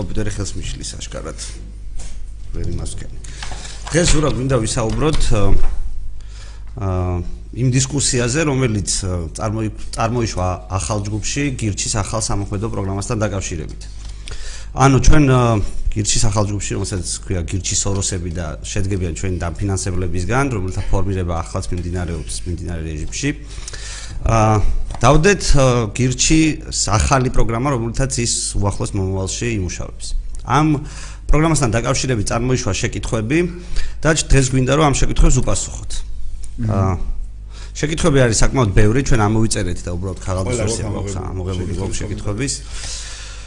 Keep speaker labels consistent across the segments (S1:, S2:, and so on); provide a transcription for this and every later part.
S1: კომპიუტერი ხელს მიშლის აშკარად. ვერ იმასკენ. დღეს ზურა გვინდა ვისაუბროთ აა იმ დისკუსიაზე, რომელიც წარმოიშვა ახალ ჯგუფში გირჩის ახალ სამოქმედო პროგრამასთან დაკავშირებით. ანუ ჩვენ გირჩის ახალ ჯგუფში, რომელსაც ქვია გირჩის ოროსები და შედგებიან ჩვენი დაფინანსებლებისგან, რომელთა ფორმირება ახლაც მიმდინარეობს მიმდინარე რეჟიმში. აა დავდეთ გირჩი ახალი პროგრამა, რომელთაც ის უახლოს მომავალში იმუშავებს. ამ პროგრამასთან დაკავშირებით წარმოიშვა შეკითხვები და დღეს გვინდა რომ ამ შეკითხვებს უპასუხოთ. აა შეკითხვები არის საკმაოდ ბევრი, ჩვენ ამოვიწერეთ და უბრალოდ ქაღალდის ვერსია გვაქვს ამოღებული გვაქვს შეკითხვების.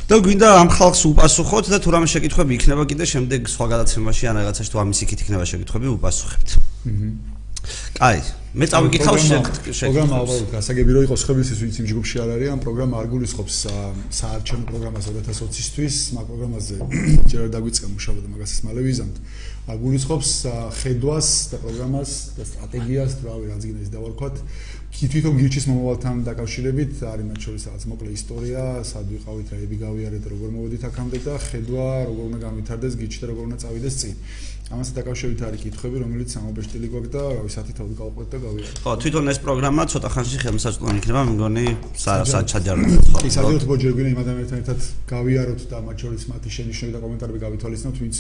S1: და გვინდა ამ ხალხს უპასუხოთ და თუ რამე შეკითხვები იქნება კიდე შემდეგ სხვა გადაცემაში ან რაღაცაში თუ ამის იქით იქნება შეკითხვები უპასუხებთ. აჰა. კაი, მე წავიკითხავ
S2: შეგ პროგრამა ალბათ გასაგები რომ იყოს ხებლის ის ვინც იმ ჯგუფში არ არის, ამ პროგრამა არ გულისხმობს საარჩევნო პროგრამას 2020-ისთვის, მაგ პროგრამაზე ჯერ დაგვიწყე მუშაობა და მაგასაც მალე ვიზამთ. არ გულისხმობს ხედვას და პროგრამას და სტრატეგიას, რავი, რაც გინდა ის დავარქვათ. თვითონ გირჩის მომავალთან დაკავშირებით არის მათ შორის რაღაც მოკლე ისტორია, სად ვიყავით, რა ები გავიარეთ, როგორ მოვედით აქამდე და ხედვა როგორ უნდა გამვითარდეს გირჩი და როგორ უნდა წავიდეს წინ. ამასთან დაკავშირებით არის კითხვები, რომელიც სამობეშტილი გვაქვს და რავი, სათი თავი გავყვეთ და გავიარეთ.
S1: ხო, თვითონ ეს პროგრამა ცოტა ხანში ხელმისაწვდომი იქნება, მე მგონი, საერთოდ ჩაჯარდა.
S2: კი, საერთოდ ბოჯერგვინა იმ ადამიანებთან ერთად გავიაროთ და მათ შორის მათი შენიშვნები და კომენტარები გავითვალისწინოთ, ვინც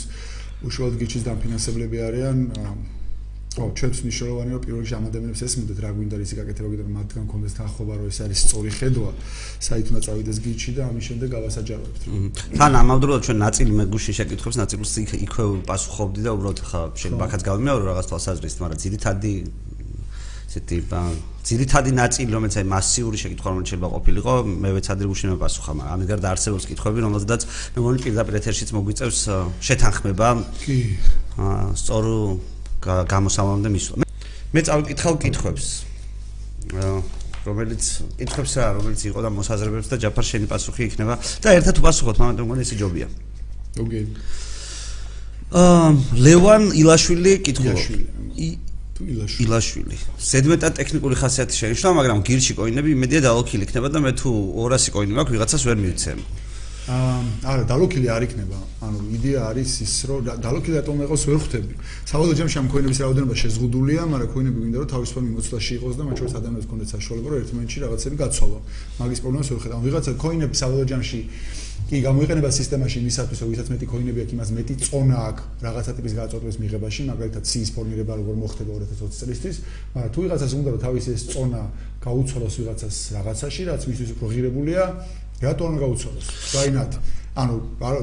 S2: უშუალოდ გირჩის დამფინანსებლები არიან. ო, ჩვენს მნიშვნელოვანი რომ პირველ რიგში ამ ადამიანებს ესმოდეთ რა გვინდა ისი გაკეთება კიდევ მათგან კონდეს თანხობა რომ ეს არის სწორი ხედვა საით უნდა წავიდეს გიჩი და ამის შემდეგ გავასაჯაროებთ.
S1: თან ამავდროულად ჩვენ ნაწილი მეგუში შეკითხებს ნაწილს იქვე პასუხობდი და უბრალოდ ხა შენ ბაქაც გავიმეორო რაღაც თვალსაზრისით, მაგრამ ძირითადი ესეთი ძირითადი ნაწილი რომელიც აი მასიური შეკითხვა რომელიც შეიძლება ყოფილიყო მე ვეცადე გუშინ მოპასუხა მაგრამ ამის გარდა არსებობს კითხვები რომელზედაც მე მგონი პირდაპირ ეთერშიც მოგვიწევს შეთანხმება კი აა სწორ გამოსავალამდე მისვლა. მე წავიკითხავ კითხვებს. რომელიც კითხვებს რა, რომელიც იყო და მოსაზრებებს და ჯაფარ შენი პასუხი იქნება და ერთად უპასუხოთ, მაგრამ მგონი ესე ჯობია.
S2: ოკეი.
S1: აა ლევან ილაშვილი კითხულობ.
S2: ილაშვილი.
S1: ილაშვილი. ზედმეტად ტექნიკური ხასიათი შენიშნა, მაგრამ გირში კოინები იმედია დაალოქილი იქნება და მე თუ 200 კოინი მაქვს, ვიღაცას ვერ მივცემ.
S2: აა არა დალოქილი არ იქნება. ანუ იდეა არის ის რომ დალოქილი რატომ იყოს ვერ ხვდები. საბოლოო ჯამში ამ კოინების რაოდენობა შეზღუდულია, მაგრამ კოინები გვინდა რომ თავისუფალ მიმოცვლაში იყოს და მათ შორის ადამიანებს კონდეთ საშუალება რომ ერთ მომენტში რაღაცები გაცვალო. მაგის პრობლემას ვერ ხედავ. ვიღაცა კოინები საბოლოო ჯამში კი გამოიყენება სისტემაში იმისათვის რომ ვისაც მეტი კოინები აქვს იმას მეტი წონა აქვს რაღაცა ტიპის გაწოდვის მიღებაში, მაგალითად ციის ფორმირება როგორ მოხდება 2020 წლისთვის, მაგრამ თუ ვიღაცას უნდა რომ თავისი ეს წონა გაუცვალოს ვიღაცას რაღაცაში, რაც მისთვის უფრო ღირებულია, რატო არ გაუცვალოს? ვაინათ? ანუ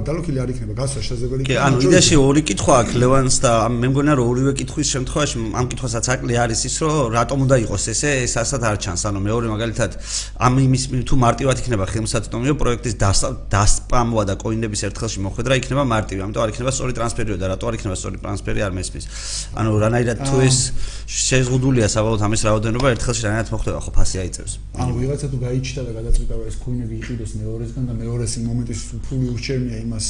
S2: დალოქილი არ იქნება გასვლა შესაძლებელი
S1: კი ანუ იდეაში ორი კითხვა აქვს ლევანს და მე მგონა რომ ორივე კითხვის შემთხვევაში ამ კითხვასაც აკლი არის ის რომ რატომ უნდა იყოს ესე ეს ასად არ ჩანს ანუ მეორე მაგალითად ამ იმის თუ მარტივად იქნება ხელმისაწვდომიო პროექტის დასპამვა და კოინების ერთხელში მოხვედრა იქნება მარტივი ამიტომ არ იქნება სწორი ტრანსფერიო და რატო არ იქნება სწორი ტრანსფერი არ მესმის. ანუ რანაირად თუ ეს შეზღუდულია საბოლოოდ ამის რაოდენობა ერთხელში რანაირად მოხდება ხო ფასი აიწევს.
S2: ანუ ვიღაცა თუ გაიჩიტა და გადაწყვიტა რომ ეს კოინები იყიდოს მეორესგან და მეორეს მომენტის თუ ფული ურჩევნია იმას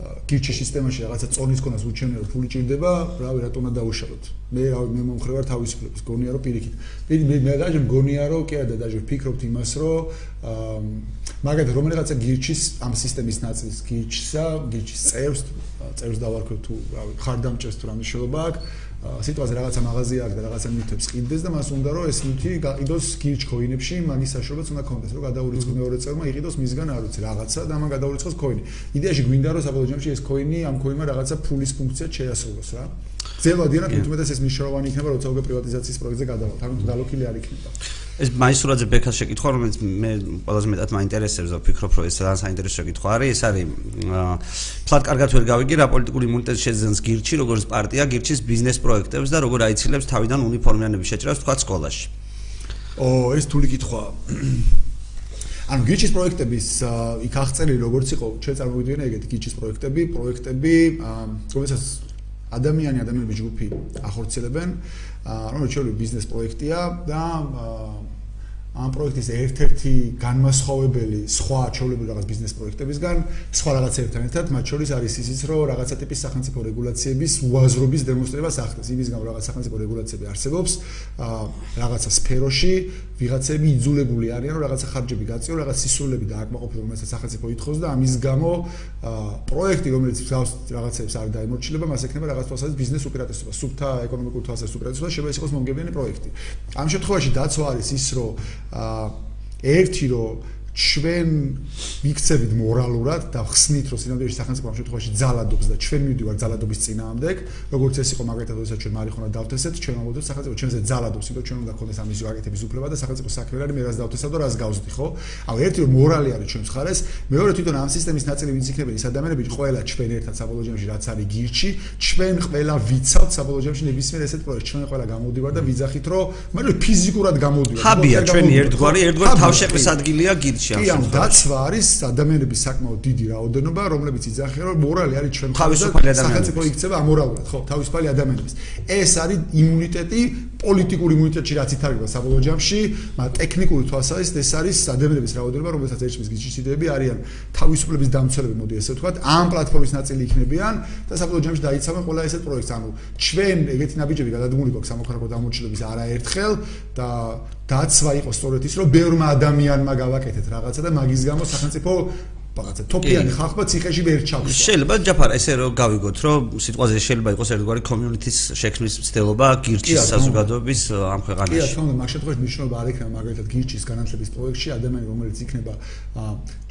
S2: გირჩის სისტემაში რაღაცა წონის კონას რომ ფული ჭირდება, რავი რატომ უნდა დაუშალოთ. მე რავი მე მომხრევარ თავისუფლებას, გონია რომ პირიქით. პირი მე მე დაჟე მგონია რომ კი არა დაჟე ვფიქრობთ იმას რომ აა მაგალითად რომელიღაცა გირჩის ამ სისტემის ნაწილს გირჩსა, გირჩის წერს, წერს დავარქო თუ რავი ხარდამჭერს თუ რა მნიშვნელობა აქვს. სიტუაცია რაღაცა მაღაზია აქვს და რაღაცა ნივთებს ყიდდეს და მას უნდა რომ ეს ნივთი გაყიდოს გირჩ კოინებში, მაგის საშუალებაც უნდა კონდეს, რომ გადაურიცხოს მეორე წერმა იყიდოს მისგან არ ვიცი რაღაცა და ამან გადაურიცხოს კოინი. იდეაში გვინდა რომ საბოლოო ჯამში ეს კოინი ამ კოინმა რაღაცა ფულის ფუნქციად შეასრულოს რა. ძელოდიანად თუმცა ეს მნიშვნელოვანი იქნება როცა უკვე პრივატიზაციის პროექტზე გადავალთ, ამიტომ დალოქილი არ იქნება.
S1: ეს მაისურაძე ბექას შეკითხვა რომელიც მე ყველაზე მეტად მაინტერესებს და ვფიქრობ რომ ეს ძალიან საინტერესო შეკითხვა არის. ეს არის ფლატ კარგად ვერ გავიგი რა პოლიტიკური იმუნიტეტი შეძენს გირჩი როგორც პარტია გირჩის ბიზნეს პროექტებს და როგორ აიცილებს თავიდან უნიფორმიანების შეჭრას თქვა სკოლაში.
S2: ო ეს თული კითხვა. ანუ გირჩის პროექტების იქ აღწერილი როგორც იყო ჩვენ წარმოვიდგინე ეგეთი გირჩის პროექტები პროექტები რომელსაც ადამიანი ადამიანების ჯგუფი ახორციელებენ რომელიც შეიძლება ბიზნეს პროექტია და ამ პროექტის ერთ-ერთი განმასხვავებელი სხვა ჩვეულებრივ რაღაც ბიზნეს პროექტებისგან სხვა რაღაცებთან ერთად მათ შორის არის ისიც რომ რაღაცა ტიპის სახელმწიფო რეგულაციების უაზრობის დემონსტრებას ახდენს. იმის გამო რაღაც სახელმწიფო რეგულაციები არსებობს. რაღაცა სფეროში ვიღაცები იძულებული არიან რომ რაღაცა ხარჯები გაწიონ რაღაც სისულები და აკმაყოფილონ რომელსაც სახელმწიფო ითხოვს და ამის გამო პროექტი რომელიც გავს რაღაცებს არ დაემორჩილება მას ექნება რაღაც თვალსაზრისით ბიზნეს უპირატესობა. სუფთა ეკონომიკურ თვალსაზრისით უპირატესობა შეიძლება იყოს მომგებიანი პროექტი. ამ შემთხვევაში დაცვა არის ის რომ ერთი რომ ჩვენ მიქცევით მორალურად და ხსნით რომ სინამდვილეში სახელმწიფო ამ შემთხვევაში ძალადობს და ჩვენ მივდივარ ძალადობის წინააღმდეგ როგორც ეს იყო მაგალითად როდესაც ჩვენ მარიხონა დავთესეთ ჩვენ ამბობთ სახელმწიფო ჩვენზე ძალადობს იმიტომ ჩვენ უნდა გქონდეს ამის გაკეთების უფლება და სახელმწიფო საქმე არის მე რას დავთესავ და რას გავზდი ხო აუ ერთი რომ მორალი არის ჩვენს ხარეს მეორე თვითონ ამ სისტემის ნაწილი ვინც იქნება ის ადამიანები ყველა ჩვენ ერთად საბოლოო ჯამში რაც არის გირჩი ჩვენ ყველა ვიცავთ საბოლოო ჯამში ნებისმიერ ესეთ პროექტს ჩვენ ყველა გამოდივარ და ვიძახით რომ მაგრამ ფიზიკურად გამოდივარ
S1: ხაბია ჩვენი ერთგვარი ერთგვარ თავშეყრის ადგილია გირჩი
S2: ამ შემთხვევაში. კი, ანუ დაცვა არის ადამიანების საკმაოდ დიდი რაოდენობა, რომლებიც იძახიან, რომ მორალი არის ჩვენ
S1: თავისუფალი ადამიანები.
S2: სახელმწიფო იქცევა ამორალურად, ხო, თავისუფალი ადამიანების. ეს არის იმუნიტეტი, პოლიტიკური იმუნიტეტი, რაც ითარგმნა საბოლოო ჯამში, მაგრამ ტექნიკური თვალსაზრისით ეს არის ადამიანების რაოდენობა, რომელსაც ერჩმის გიჩისიდები არიან თავისუფლების დამცველები, მოდი ესე ვთქვათ, ამ პლატფორმის ნაწილი იქნებიან და საბოლოო ჯამში დაიცავენ ყველა ესეთ პროექტს. ანუ ჩვენ ეგეთი ნაბიჯები გადადგმული გვაქვს სამოქალაქო დამორჩილების არაერთხელ და დაცვა იყო სწორედ ის, რომ ბევრმა ადამიანმა გავაკეთეთ რაღაცა და მაგის გამო სახელმწიფო რაღაცა თოპიანი ხალხმა ციხეში ვერ ჩაგვიდა.
S1: შეიძლება ჯაფარ ესე რომ გავიგოთ, რომ სიტყვაზე შეიძლება იყოს ერთგვარი community-ს შექმნის მცდელობა გირჩის საზოგადოების ამ ქვეყანაში.
S2: კი, თქო, მაგ შემთხვევაში მნიშვნელობა არ ექნება მაგალითად გირჩის განათლების პროექტში ადამიანი რომელიც იქნება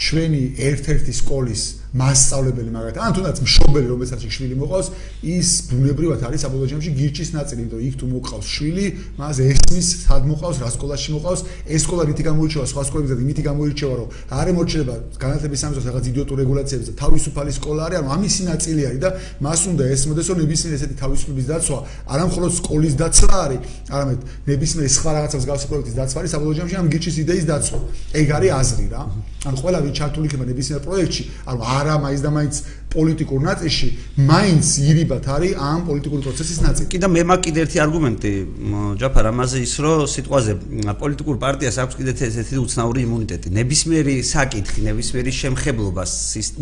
S2: ჩვენი ერთ-ერთი სკოლის მასწავლებელი მაგალითად ან თუნდაც მშობელი რომელსაც შვილი მოყავს ის ბუნებრივად არის საბოლოო ჯამში გირჩის ნაწილი იმიტომ იქ თუ მოყავს შვილი მას ესმის სად მოყავს რა სკოლაში მოყავს. ეს სკოლა რითი გამოირჩევა? სხვა სკოლებზე და იმითი გამოირჩევა რომ არ ემორჩება განათლების სამეცნიერო რაღაც იდიოტურ რეგულაციებს და თავისუფალი სკოლა არის ანუ ამისი ნაწილი არის და მას უნდა ესმოდეს რომ ნებისმიერ ესეთი თავისუფლების დაცვა არა მხოლოდ სკოლის დაცვა არის. არამედ ნებისმიერ სხვა რაღაცას გავსი პროექტის დაცვა არის საბოლოო ჯამში ამ გირჩის იდეის დაცვა. ეგ არის აზრი რა. ანუ ყველა ვინ ჩართული იქნება ნებისმიერ პროექტში. ანუ არა მაინც და მაინც პოლიტიკურ ნაწილში მაინც ირიბათ არის ამ პოლიტიკური პროცესის ნაწილი.
S1: კიდე მე მაგ კიდე ერთი არგუმენტი ჯაფარ ამაზე ის რომ სიტყვაზე პოლიტიკურ პარტიას აქვს კიდე ესეთი უცნაური იმუნიტეტი. ნებისმიერი საკითხი, ნებისმიერი შემხებლობა,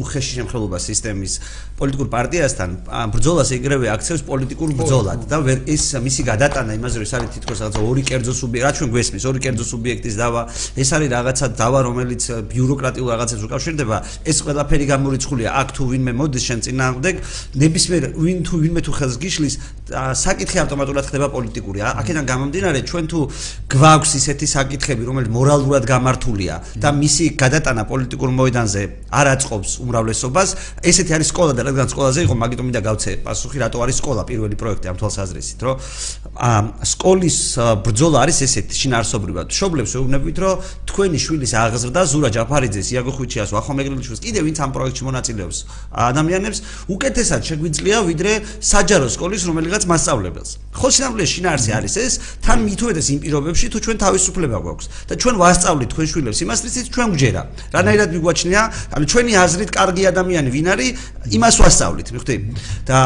S1: უხეში შემხებლობა სისტემის პოლიტიკურ პარტიასთან ბრძოლას ეგრევე აქცევს პოლიტიკურ ბრძოლად და ის მისი გადატანა იმაზე რომ ეს არის თითქოს რაღაცა ორი კერძო სუბიექტი, რა ჩვენ გვესმის, ორი კერძო სუბიექტის დავა, ეს არის რაღაცა დავა რომელიც ბიუროკრატიულ რაღაცებს უკავშირდება, ეს ყველაფერი გამორიცხულია აქ თუ ვინმე მოდის შენ წინააღმდეგ ნებისმიერ ვინ თუ ვინმე თუ ხელს გიშლის საკითხი ავტომატურად ხდება პოლიტიკური აქედან გამომდინარე ჩვენ თუ გვაქვს ისეთი საკითხები რომელიც მორალურად გამართულია და მისი გადატანა პოლიტიკურ მოედანზე არ აწყობს უმრავლესობას ესეთი არის სკოლა და რადგან სკოლაზე იყო მაგიტომ მინდა გავცე პასუხი რატო არის სკოლა პირველი პროექტი ამ თვალსაზრისით რომ სკოლის ბრძოლა არის ესეთი შინაარსობრივად შობლებს ვეუბნებით რომ თქვენი შვილის აღზრდა ზურა ჯაფარიძეს იაგო ხვიჩიას ვახო მეგრელიშვილს კიდე ვინც ამ პროექტში მონაწილეობს ადამიანებს უკეთესად შეგვიძლია ვიდრე საჯარო სკოლის რომელიღაც მასწავლებელს. ხო სინამდვილეში შინაარსი არის ეს, თან მithuedes იმ პირობებში თუ ჩვენ თავისუფლება გვაქვს და ჩვენ ვასწავლით თქვენ შვილებს იმას, რითიც ჩვენ გვჯერა. რანაირად მიგვაჩნია, ანუ ჩვენი აზრით კარგი ადამიანი ვინ არის, იმას ვასწავლით, მიხვდი? და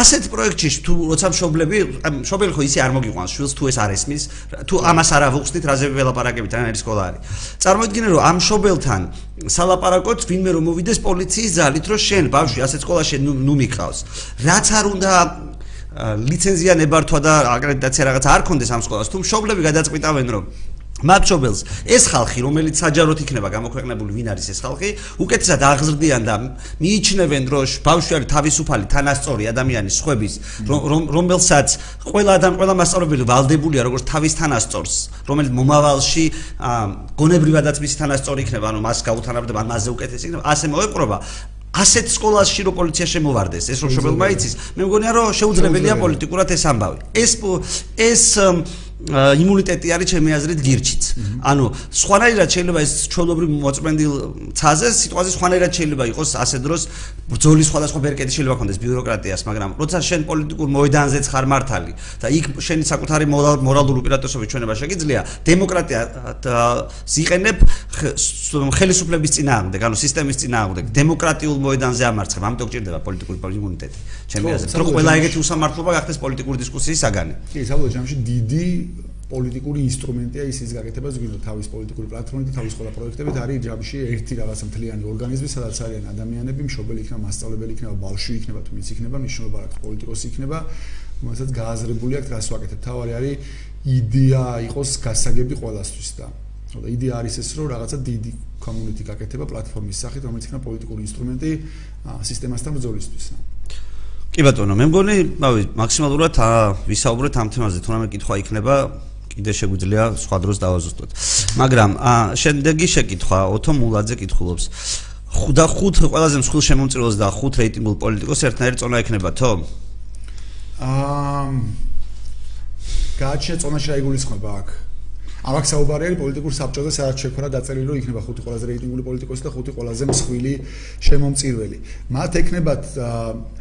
S1: ასეთ პროექტში თუ როცა მშობლები, მშობელი ხო ისე არ მოგიყვანს შვილს თუ ეს არ ესმის, თუ ამას არ ავუხსნით, რაზე ველაპარაკებით, რანაირი სკოლა არის. წარმოიდგინე რომ ამ მშობელთან სალაპარაკოთ ვინმე რომ მოვიდეს პოლიციის ძალით რომ შენ ბავშვი ასეთ სკოლაში ნუ მიყავს. რაც არ უნდა ლიცენზია ნებართვა და აკრედიტაცია რაღაც არ კონდეს ამ სკოლას, თუ მშობლები გადაწყვიტავენ რომ მაჩობელს ეს ხალხი რომელიც საჯაროდ იქნება გამოქვეყნებული ვინ არის ეს ხალხი უკეთესად აღზრდიან და მიიჩნევენ რომ ბავშვი არის თავისუფალი თანასწორი ადამიანის სხვების რომელსაც ყველა ადამიანი ყველა მასწავლებელი ვალდებულია როგორც თავის თანასწორს რომელიც მომავალში გონებრივადაც მისი თანასწორი იქნება ანუ მას გაუთანაბრდება ან მასზე უკეთესი იქნება ასე მოეპყრობა ასეთ სკოლაში რო პოლიცია შემოვარდეს ეს რო შობელმა იცის მე მგონია რომ შეუძლებელია პოლიტიკურად ეს ამბავი. ეს ეს იმუნიტეტი არის ჩემი აზრით გირჩიც. ანუ სხვანაირად შეიძლება ეს ჩვეულებრივ მოწმენდილ ცაზე სიტყვაზე სხვანაირად შეიძლება იყოს ასე დროს ბრძოლის სხვადასხვა ბერკეტი შეიძლება ქონდეს ბიუროკრატიას, მაგრამ როცა შენ პოლიტიკურ მოედანზეც ხარ მართალი და იქ შენი საკუთარი მორალური უპირატესობის ჩვენება შეგიძლია, დემოკრატია ზიყენებ ხელისუფლების წინააღმდეგ, ანუ სისტემის წინააღმდეგ, დემოკრატიულ მოედანზე ამარცხებ, ამიტომ გჭირდება პოლიტიკური იმუნიტეტი. ჩემი აზრით, რომ ყველა ეგეთი უსამართლობა გახდეს პოლიტიკური დისკუსიის საგანი.
S2: კი, საბოლოო ჯამში დიდი პოლიტიკური ინსტრუმენტია ის ის გაკეთება ზღვინო თავის პოლიტიკური პლატფორმით და თავის ყველა პროექტებით არის ჯამში ერთი რაღაცა მთლიანი ორგანიზმი სადაც არიან ადამიანები, მშობელი იქნება, მასწავლებელი იქნება, ბავშვი იქნება, თუ მის იქნება, მნიშვნელობა აქვს პოლიტიკოსი იქნება, რომელსაც გააზრებული აქვს რას ვაკეთებ. თავარი არის იდეა იყოს გასაგები ყველასთვის და ხო და იდეა არის ეს რომ რაღაცა დიდი community გაკეთება პლატფორმის სახით, რომელიც იქნება პოლიტიკური ინსტრუმენტი სისტემასთან ბრძოლისთვის.
S1: კი ბატონო, მე მგონი, რავი, მაქსიმალურად ვისაუბრეთ ამ თემაზე, თუნდაც კითხვა იქნება, კიდე შეგვიძლია სხვა დროს დავაზუსტოთ. მაგრამ შემდეგი შეკითხვა, ოთო მულაძე კითხულობს. ხუდა ხუთ ყველაზე მსხვილ შემომწიროს და ხუთ რეიტინგულ პოლიტიკოს ერთნაირი წონა ექნება, თო?
S2: აა გაჩე წონაში რა იგულისხმება აქ? საუბარი არის პოლიტიკურ საბჭოზე სადაც შექმნა დაწერილი რომ იქნება ხუთი ყველაზე რეიტინგული პოლიტიკოსი და ხუთი ყველაზე მსხვილი შემომწირველი. მათ ეკნებათ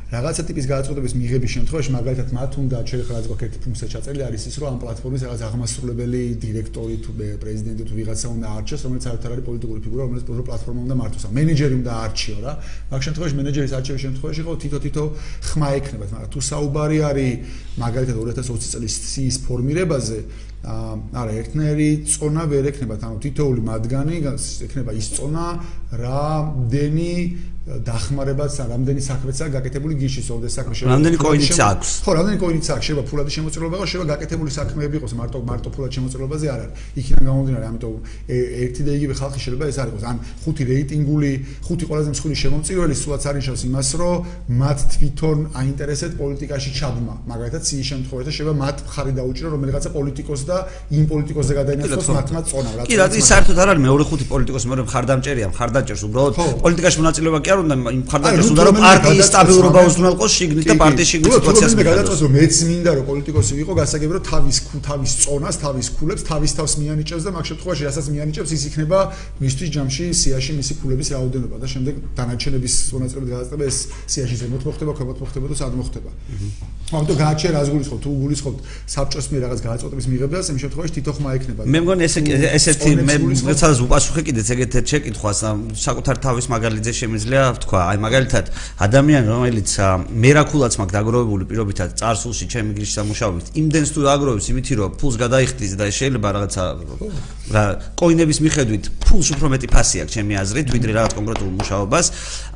S2: რაღაცა ტიპის გადაწყვეტების მიღების შემთხვევაში მაგალითად მათ უნდა შეიძლება გქონდეს ერთი ფუნქცია ჩაწერილი არის ის რომ ამ პლატფორმის რაღაც აღმასრულებელი დირექტორი თუ პრეზიდენტი თუ ვიღაცა უნდა არჩეს რომელიც არ არის პოლიტიკური ფიგურა რომელიც პრო პლატფორმა უნდა მართოს მენეჯერი უნდა არჩიო რა მაგ შემთხვევაში მენეჯერის არჩევის შემთხვევაში ხო თითო თითო ხმა ექნებათ მაგრამ თუ საუბარი არის მაგალითად 2020 წლის სიის ფორმირებაზე არა ერთნაირი წონა ვერ ექნებათ ანუ თითოეული მათგანი ექნება ის წონა რა დენი დახმარებაც რამდენი საქმეცა გაკეთებული გიში სოლდეს საქმე
S1: შეიძლება რამდენი კოინიც აქვს
S2: ხო რამდენი კოინიც აქვს შეიძლება ფულადი შემოწირულობა იყოს შეიძლება გაკეთებული საქმეები იყოს. მარტო მარტო ფულად შემოწირულობაზე არ არის. იქიდან გამომდინარე ამიტომ ერთი და იგივე ხალხი შეიძლება ეს არ იყოს. ან ხუთი რეიტინგული ხუთი ყველაზე მსხვილი შემოწირველი სულაც არ ნიშნავს იმას რომ მათ თვითონ აინტერესებს პოლიტიკაში ჩაბმა. მაგალითად ციის შემთხვევაში შეიძლება მათ ხარი დაუჭირო რომელიღაცა პოლიტიკოს და იმ პოლიტიკოსზე გადაინაცვლოს მათმა წონა
S1: რა თქმა უნდა. კი რა ის საერთოდ არ არის მეორე ხუთი პოლიტიკოსი მეორე მხარდამჭერია მხარდამჭერს უბრალოდ პოლიტიკაში მონაწილეობა კი არ უნდა იმ მხარდაჭერს უნდა რომ პარტიის სტაბილურობა უზრუნველყოს შიგნით და პარტიის შიგნით
S2: სიტუაციას მეკადაწოს რომ მეც მინდა რომ პოლიტიკოსი ვიყო გასაგები რომ თავის თავის წონას თავის ქულებს თავის თავს მიანიჭებს და მაგ შემთხვევაში რასაც მიანიჭებს ის იქნება მისთვის ჯამში სიაში მისი ქულების რაოდენობა და შემდეგ დანარჩენების მონაწილეობით გადაწყვეტება ეს სიაში ზემოთ მოხდება ქვემოთ მოხდება და სად მოხდება. ამიტომ გააჩერე რას გულისხმობ? თუ გულისხმობ საბჭოს მე რაღაც გადაწყვეტების მიღებას იმ შემთხვევაში თითო ხმა ექნება.
S1: მე მგონი ეს ესეთი მე მეცადას უპასუხე კიდეც ეგეთ შეკითხვას საკუთარ თავის მაგალითზე შემიძლია თქვა აი მაგალითად ადამიანი რომელიც მერაკულაც მაქვს დაგროვებული პირობითად წარსულში ჩემი გრიშ სამუშაობით იმდენს თუ დაგროვებს იმითი რომ ფულს გადაიხდის და შეიძლება რაღაცა რა კოინების მიხედვით ფულს უფრო მეტი ფასი აქვს ჩემი აზრით ვიდრე რაღაც კონკრეტულ მუშაობას.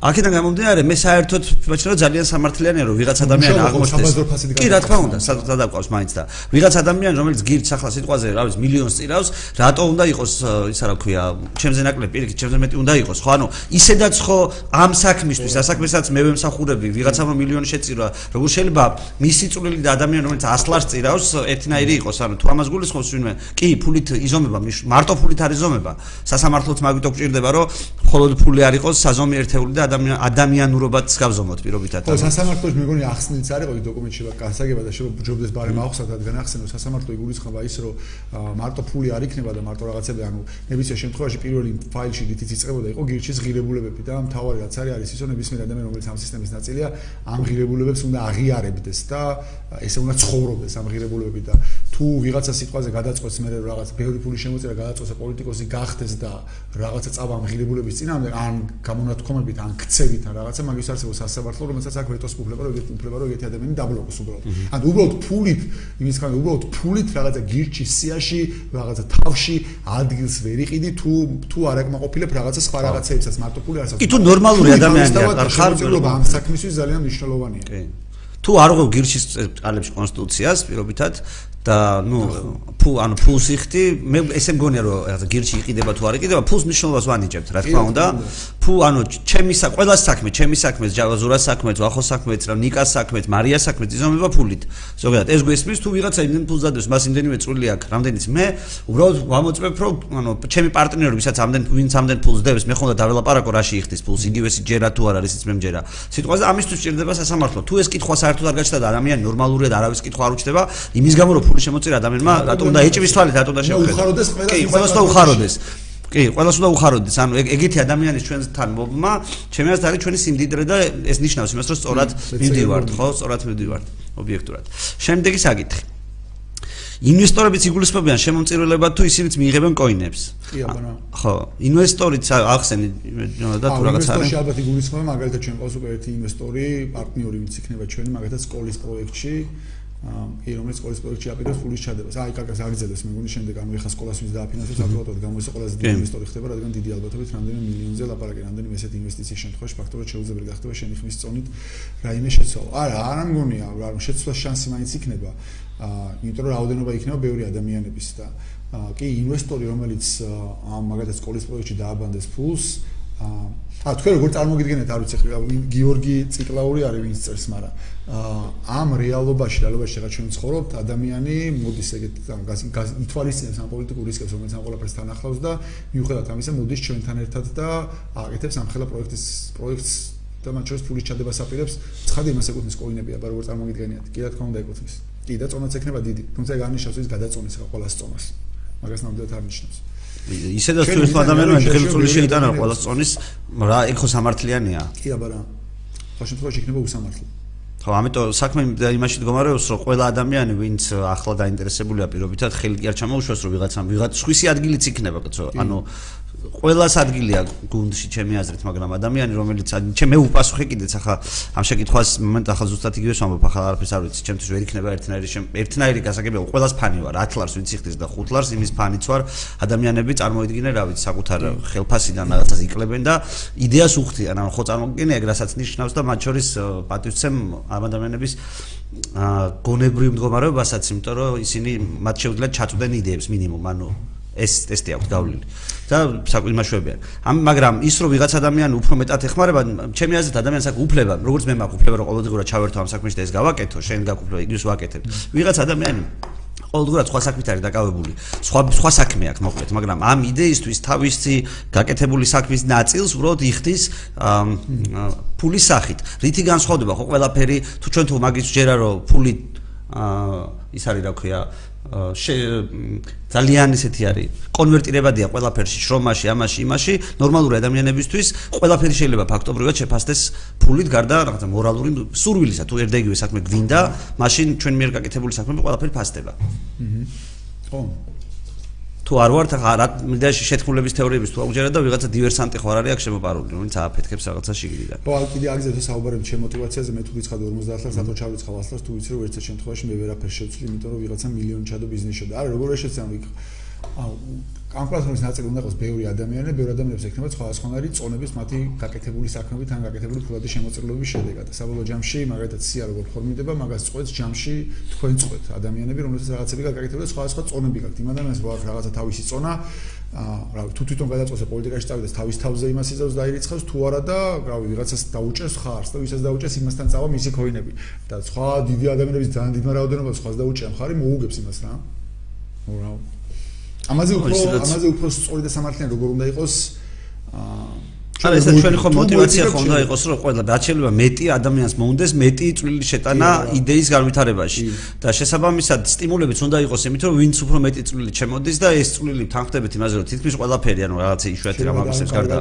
S1: აქედან გამომდინარე მე საერთოდ ვაჩნდა ძალიან სამართლიანია რომ ვიღაც ადამიანი აღმოჩნდეს. კი რა თქმა უნდა სადაკვავს მაინც და. ვიღაც ადამიანი რომელიც გირჩ ახლა სიტყვაზე რა ვიცი მილიონს წირავს რატო უნდა იყოს ისა რა ქვია ჩემზე ნაკლები პირიქით ჩემზე მეტი უნდა იყოს ხო? ანუ ისედაც ხო ამ საქმისთვის, ასაქმესაც მე ვემსახურები, ვიღაცამ მილიონი შეწირვა, როგორ შეიძლება მისი წვლილი და ადამიანი რომელიც 100 ლარს წირავს, ერთნაირი იყოს, ანუ თუ ამას გულისხმობს ვინმე, კი, ფულით იზომება, მარტო ფულით არ იზომება. სასამართლოც მაგით გვჭირდება, რომ მხოლოდ ფული არ იყოს საზომი ერთეული და ადამიან ადამიანურობაც გავზომოთ პირობითად.
S2: ხო, სასამართლოში მეგონი ახსნილიც არ იყო დოკუმენტში და გასაგება და შეიძლება ჯობდეს ბარემ ახსნა და განახსენო სასამართლო იგულისხმება ის, რომ მარტო ფული არ იქნება და მარტო რაღაცები, ანუ ნებისმიერ შემთხვევაში პირველი ფაილში დიდიც იწყებოდა იყო გირჩის ღირებულებები და მთავარი რაც არის არის ის რომ ნებისმიერ ადამიანი რომელიც ამ სისტემის ნაწილია ამ ღირებულებებს უნდა აღიარებდეს და ესე უნდა ცხოვრობდეს ამ ღირებულებებით და თუ ვიღაცა სიტყვაზე გადაწყვეტს მე რაღაც ბევრი ფული შემოწერა გადაწყვეტს პოლიტიკოსი გახდეს და რაღაცა წავა ამ ღირებულების წინამდე ან გამონათქვამებით ან ქცევით ან რაღაცა მაგის არსებობს სასამართლო რომელსაც აქ ვეტოს უფლება რომ ეგეთი უფლება რომ ეგეთი ადამიანი დაბლოკოს უბრალოდ. ან უბრალოდ ფულით იმის გამო უბრალოდ ფულით რაღაცა გირჩის სიაში რაღაცა თავში ადგილს ვერ იყიდი თუ თუ არ აკმაყოფილებ რაღაცა სხვა რაღაცეებსაც მარტო ფული არ
S1: კი თუ ნორმალური ადამიანია არ
S2: ხარ ამ საქმისთვის ძალიან მნიშვნელოვანია.
S1: კი. თუ არ ღვევ გირჩის წყალებში კონსტიტუციას პირობითად და ნუ ფუ ანუ ფულს იხდი. მე ესე მგონია რომ რაღაცა გირჩი იყიდება თუ არ იყიდება ფულს მნიშვნელობას ვანიჭებთ რა თქმა უნდა. ფუ ანუ ჩემი საქმე ყველა საქმე ჩემი საქმე ჯავაზურა საქმე ვახო საქმე რა ნიკას საქმე მარია საქმე იზომება ფულით. ზოგადად ეს გვესმის თუ ვიღაცა იმენ ფულს დადებს მას იმდენივე წვლილი აქვს რამდენიც. მე უბრალოდ ვამოწმებ რომ ანუ ჩემი პარტნიორი ვისაც ამდენ ვინც ამდენ ფულს დებს მე ხონდა დაველაპარაკო რაში იხდის ფულს იგივე ჯერა თუ არ არის ის მე მჯერა. სიტყვაზე ამისთვის ჭირდება სასამართლო. თუ ეს კითხვა საერთოდ არ გაჩნდა და ადამიანი ნორმალურია და არავის კითხვა არ უჩნდება იმის გამო რომ ფული შემოწირა ადამიანმა რატომ უნდა ეჭვის თვალით რატომ უნდა
S2: შეუხაროდეს ყველა კი
S1: ყველას უნდა უხაროდეს კი ყველას უნდა უხაროდეს ანუ ეგეთი ადამიანის ჩვენთან მობმა ჩემი აზრით არის ჩვენი სიმდიდრე და ეს ნიშნავს იმას რომ სწორად მივდივართ ხო სწორად მივდივართ ობიექტურად შემდეგი საკითხი ინვესტორებიც იგულისხმებიან შემომწირველებად თუ ისინიც მიიღებენ კოინებს.
S2: კი აბა.
S1: ხო, ინვესტორიც ახსენი და თუ რაღაც
S2: არის. ინვესტორი ალბათ იგულისხმება, მაგალითად ჩვენ ყავს უკვე ერთი ინვესტორი, პარტნიორი ვინც იქნება ჩვენი, მაგალითად სკოლის პროექტში. კი რომელიც სკოლის პროექტში აპირებს ფულის ჩადებას. აი, კაკას აგრძელებს, მე მგონი შემდეგ ანუ ეხა სკოლას ვის დააფინანსებს, აქტუალურად გამოიწე ყველაზე დიდი ინვესტორი ხდება, რადგან დიდი ალბათობით რამდენი მილიონზე ლაპარაკი, რამდენი ესეთი ინვესტიციის შემთხვევაში ფაქტობრივად შეუძლებელი გახდება შენი ხმის წონით რაიმე შეცვალა. არა, არ მგონია, რომ შეცვლა შანსი მაინც იქნება. აა, იმიტომ რომ რაოდენობა იქნება ბევრი ადამიანების და აა, კი ინვესტორი რომელიც ამ მაგალითად სკოლის პროექტში დააბანდეს ფულს, აა ა თქვენ როგორ წარმოგიდგენთ არ ვიცი გიორგი ციკლაური არის ვინც წერს მაგრამ ამ რეალობაში რეალობაში რა ჩვენ ცხოვრობთ ადამიანი მოდის ეგეთ ითვალისწინებს ამ პოლიტიკურ რისკებს რომელიც ამ ყველაფერს თან ახლავს და მიუხედავად ამისა მოდის ჩვენთან ერთად და აკეთებს ამ ხელა პროექტის პროექტს და მათ შორის ფულის ჩადებას აპირებს. ცხადი იმას ეკუთვნის კოინები აბა როგორ წარმოგიდგენიათ? კი რა თქმა უნდა ეკუთვნის. კი და წონაც ექნება დიდი. თუმცა განნიშნავს ის გადაწონეს რა ყველა წონას. მაგას ნამდვილად არ ნიშნავს
S1: ისედაც თუ ეს ადამიანები ხელწული შეიტანა ყველა წონის რა ეგ ხო სამართლიანია?
S2: კი აბა რა. ხო შემთხვევაში იქნება უსამართლო
S1: ხო ამიტომ საქმე იმაში მდგომარეობს რომ ყველა ადამიანი ვინც ახლა დაინტერესებულია პირობითად ხელი კი არ ჩამოუშვას რომ ვიღაცამ ვიღაც სხვისი ადგილიც იქნება კაცო ანუ ყველას ადგილია გუნდში ჩემი აზრით, მაგრამ ადამიანი რომელიც ჩემ მე უპასუხე კიდეც ახლა ამ შეკითხვას მომენტ ახლა ზუსტად იგივე ვამბობ ახლა არაფერს არ ვიცი, ჩემთვის ვერ იქნება ერთნაირი ერთნაირი გასაგებია, ყველას ფანი ვარ, 10 ლარს ვიცი ხდის და 5 ლარს იმის ფანიც ვარ, ადამიანები წარმოიდგინე რა ვიცი, საკუთარ ხელფასიდან რაღაცას იკლებენ და იდეას უხდიან, ანუ ხო წარმოგიდგენე ეგ რასაც ნიშნავს და მათ შორის პატივცემ ამ ადამიანების გონებრივ მდგომარეობასაც, იმიტომ რომ ისინი მათ შეუძლიათ ჩაწვდენ იდეებს მინიმუმ, ანუ ეს ტესტი აქვს გავლილი და საკვიმაშვებიან. ამ მაგრამ ის რომ ვიღაც ადამიანი უფრო მეტად ეხმარება, ჩემი აზრით ადამიანს აქვს უფლება, როგორც მე მაქვს უფლება რომ ყოველდღურად ჩავერთო ამ საქმეში და ეს გავაკეთო, შენ გაკუფლება იგივეს ვაკეთებ. ვიღაც ადამიანი ყოველდღურად სხვა საქმით არის დაკავებული. სხვა სხვა საქმე აქვს მოკლედ, მაგრამ ამ იდეისთვის თავისი გაკეთებული საქმის ნაწილს უბრალოდ იხდის ფულის სახით. რითი განსხვავდება ხო ყველაფერი თუ ჩვენ თუ მაგის ჯერა რომ ფული აა ის არის რა ქვია ძალიან ისეთი არის. კონვერტირებადია ყველაფერში შრომაში ამაში იმაში. ნორმალური ადამიანებისთვის ყველაფერი შეიძლება ფაქტობრივად შეფასდეს ფულით გარდა რაღაცა მორალური სურვილისა თუ ერთდაიგივე საქმე გვინდა მაშინ ჩვენ მიერ გაკეთებული საქმეები ყველაფერი ფასდება.
S2: ხო
S1: თუ არ ვართ ახლა რა მინდა შეთქმულების თეორიების თუ აღჯერა და ვიღაცა დივერსანტი ხوار არის აქ შემოპარული რომელიც აფეთქებს რაღაცა შიგიდან
S2: ხო აი კიდე აგზევთ საუბარებით შემოტივაციაზე მე თუ ვიცხადე 50 ლარს რატო ჩავიცხავ 100 ლარს თუ ვიცი რომ ერთ შემთხვევაში მე ვერაფერს შევცვლი იმიტომ რომ ვიღაცა მილიონი ჩადო ბიზნესში და არა როგორ შეცამ ვიქ პლატფორმის ნაწილი უნდა იყოს ბევრი ადამიანი, ბევრი ადამიანებს ექნება სხვადასხვანაირი წონების მათი გაკეთებული საქმეებით ან გაკეთებული ფულადი შემოწირულობის შედეგად. საბოლოო ჯამში, მაგალითად, სია როგორ ფორმირდება, მაგას წყვეტს ჯამში თქვენ წყვეთ ადამიანები, რომლებსაც რაღაცები გაკეთებული სხვადასხვა წონები გაქვთ. იმ ადამიანს აქვს რაღაცა თავისი წონა, აა, რა ვიცი, თუ თვითონ გადაწყვეტს პოლიტიკაში წავიდეს, თავის თავზე იმას იზავს დაირიცხავს თუ არა და, რა ვიცი, ვიღაცას დაუჭერს ხარს და ვისაც დაუჭერს იმასთან წავა მისი ქოინები. და სხვა დიდი ადამიანების ძალიან დიდ რაოდენობას სხვას დაუჭერა მხარი მოუგებს იმას რა. ნუ რა ამაზე უფრო ამაზე უფრო სწორი და სამართლიანი როგორ უნდა იყოს? აა
S1: არა ესა ჩვენი ხო мотиваცია ხო უნდა იყოს რომ ყველა რაც შეიძლება მეტი ადამიანს მოუნდეს მეტი წვლილი შეტანა იდეის განვითარებაში. და შესაბამისად სტიმულებიც უნდა იყოს იმიტომ რომ ვინც უფრო მეტი წვლილი შემოდის და ეს წვლილი თანხდებით იმაზე რომ თითქმის ყველაფერი ანუ რაღაცა იშვიათი რამ ამისებს გარდა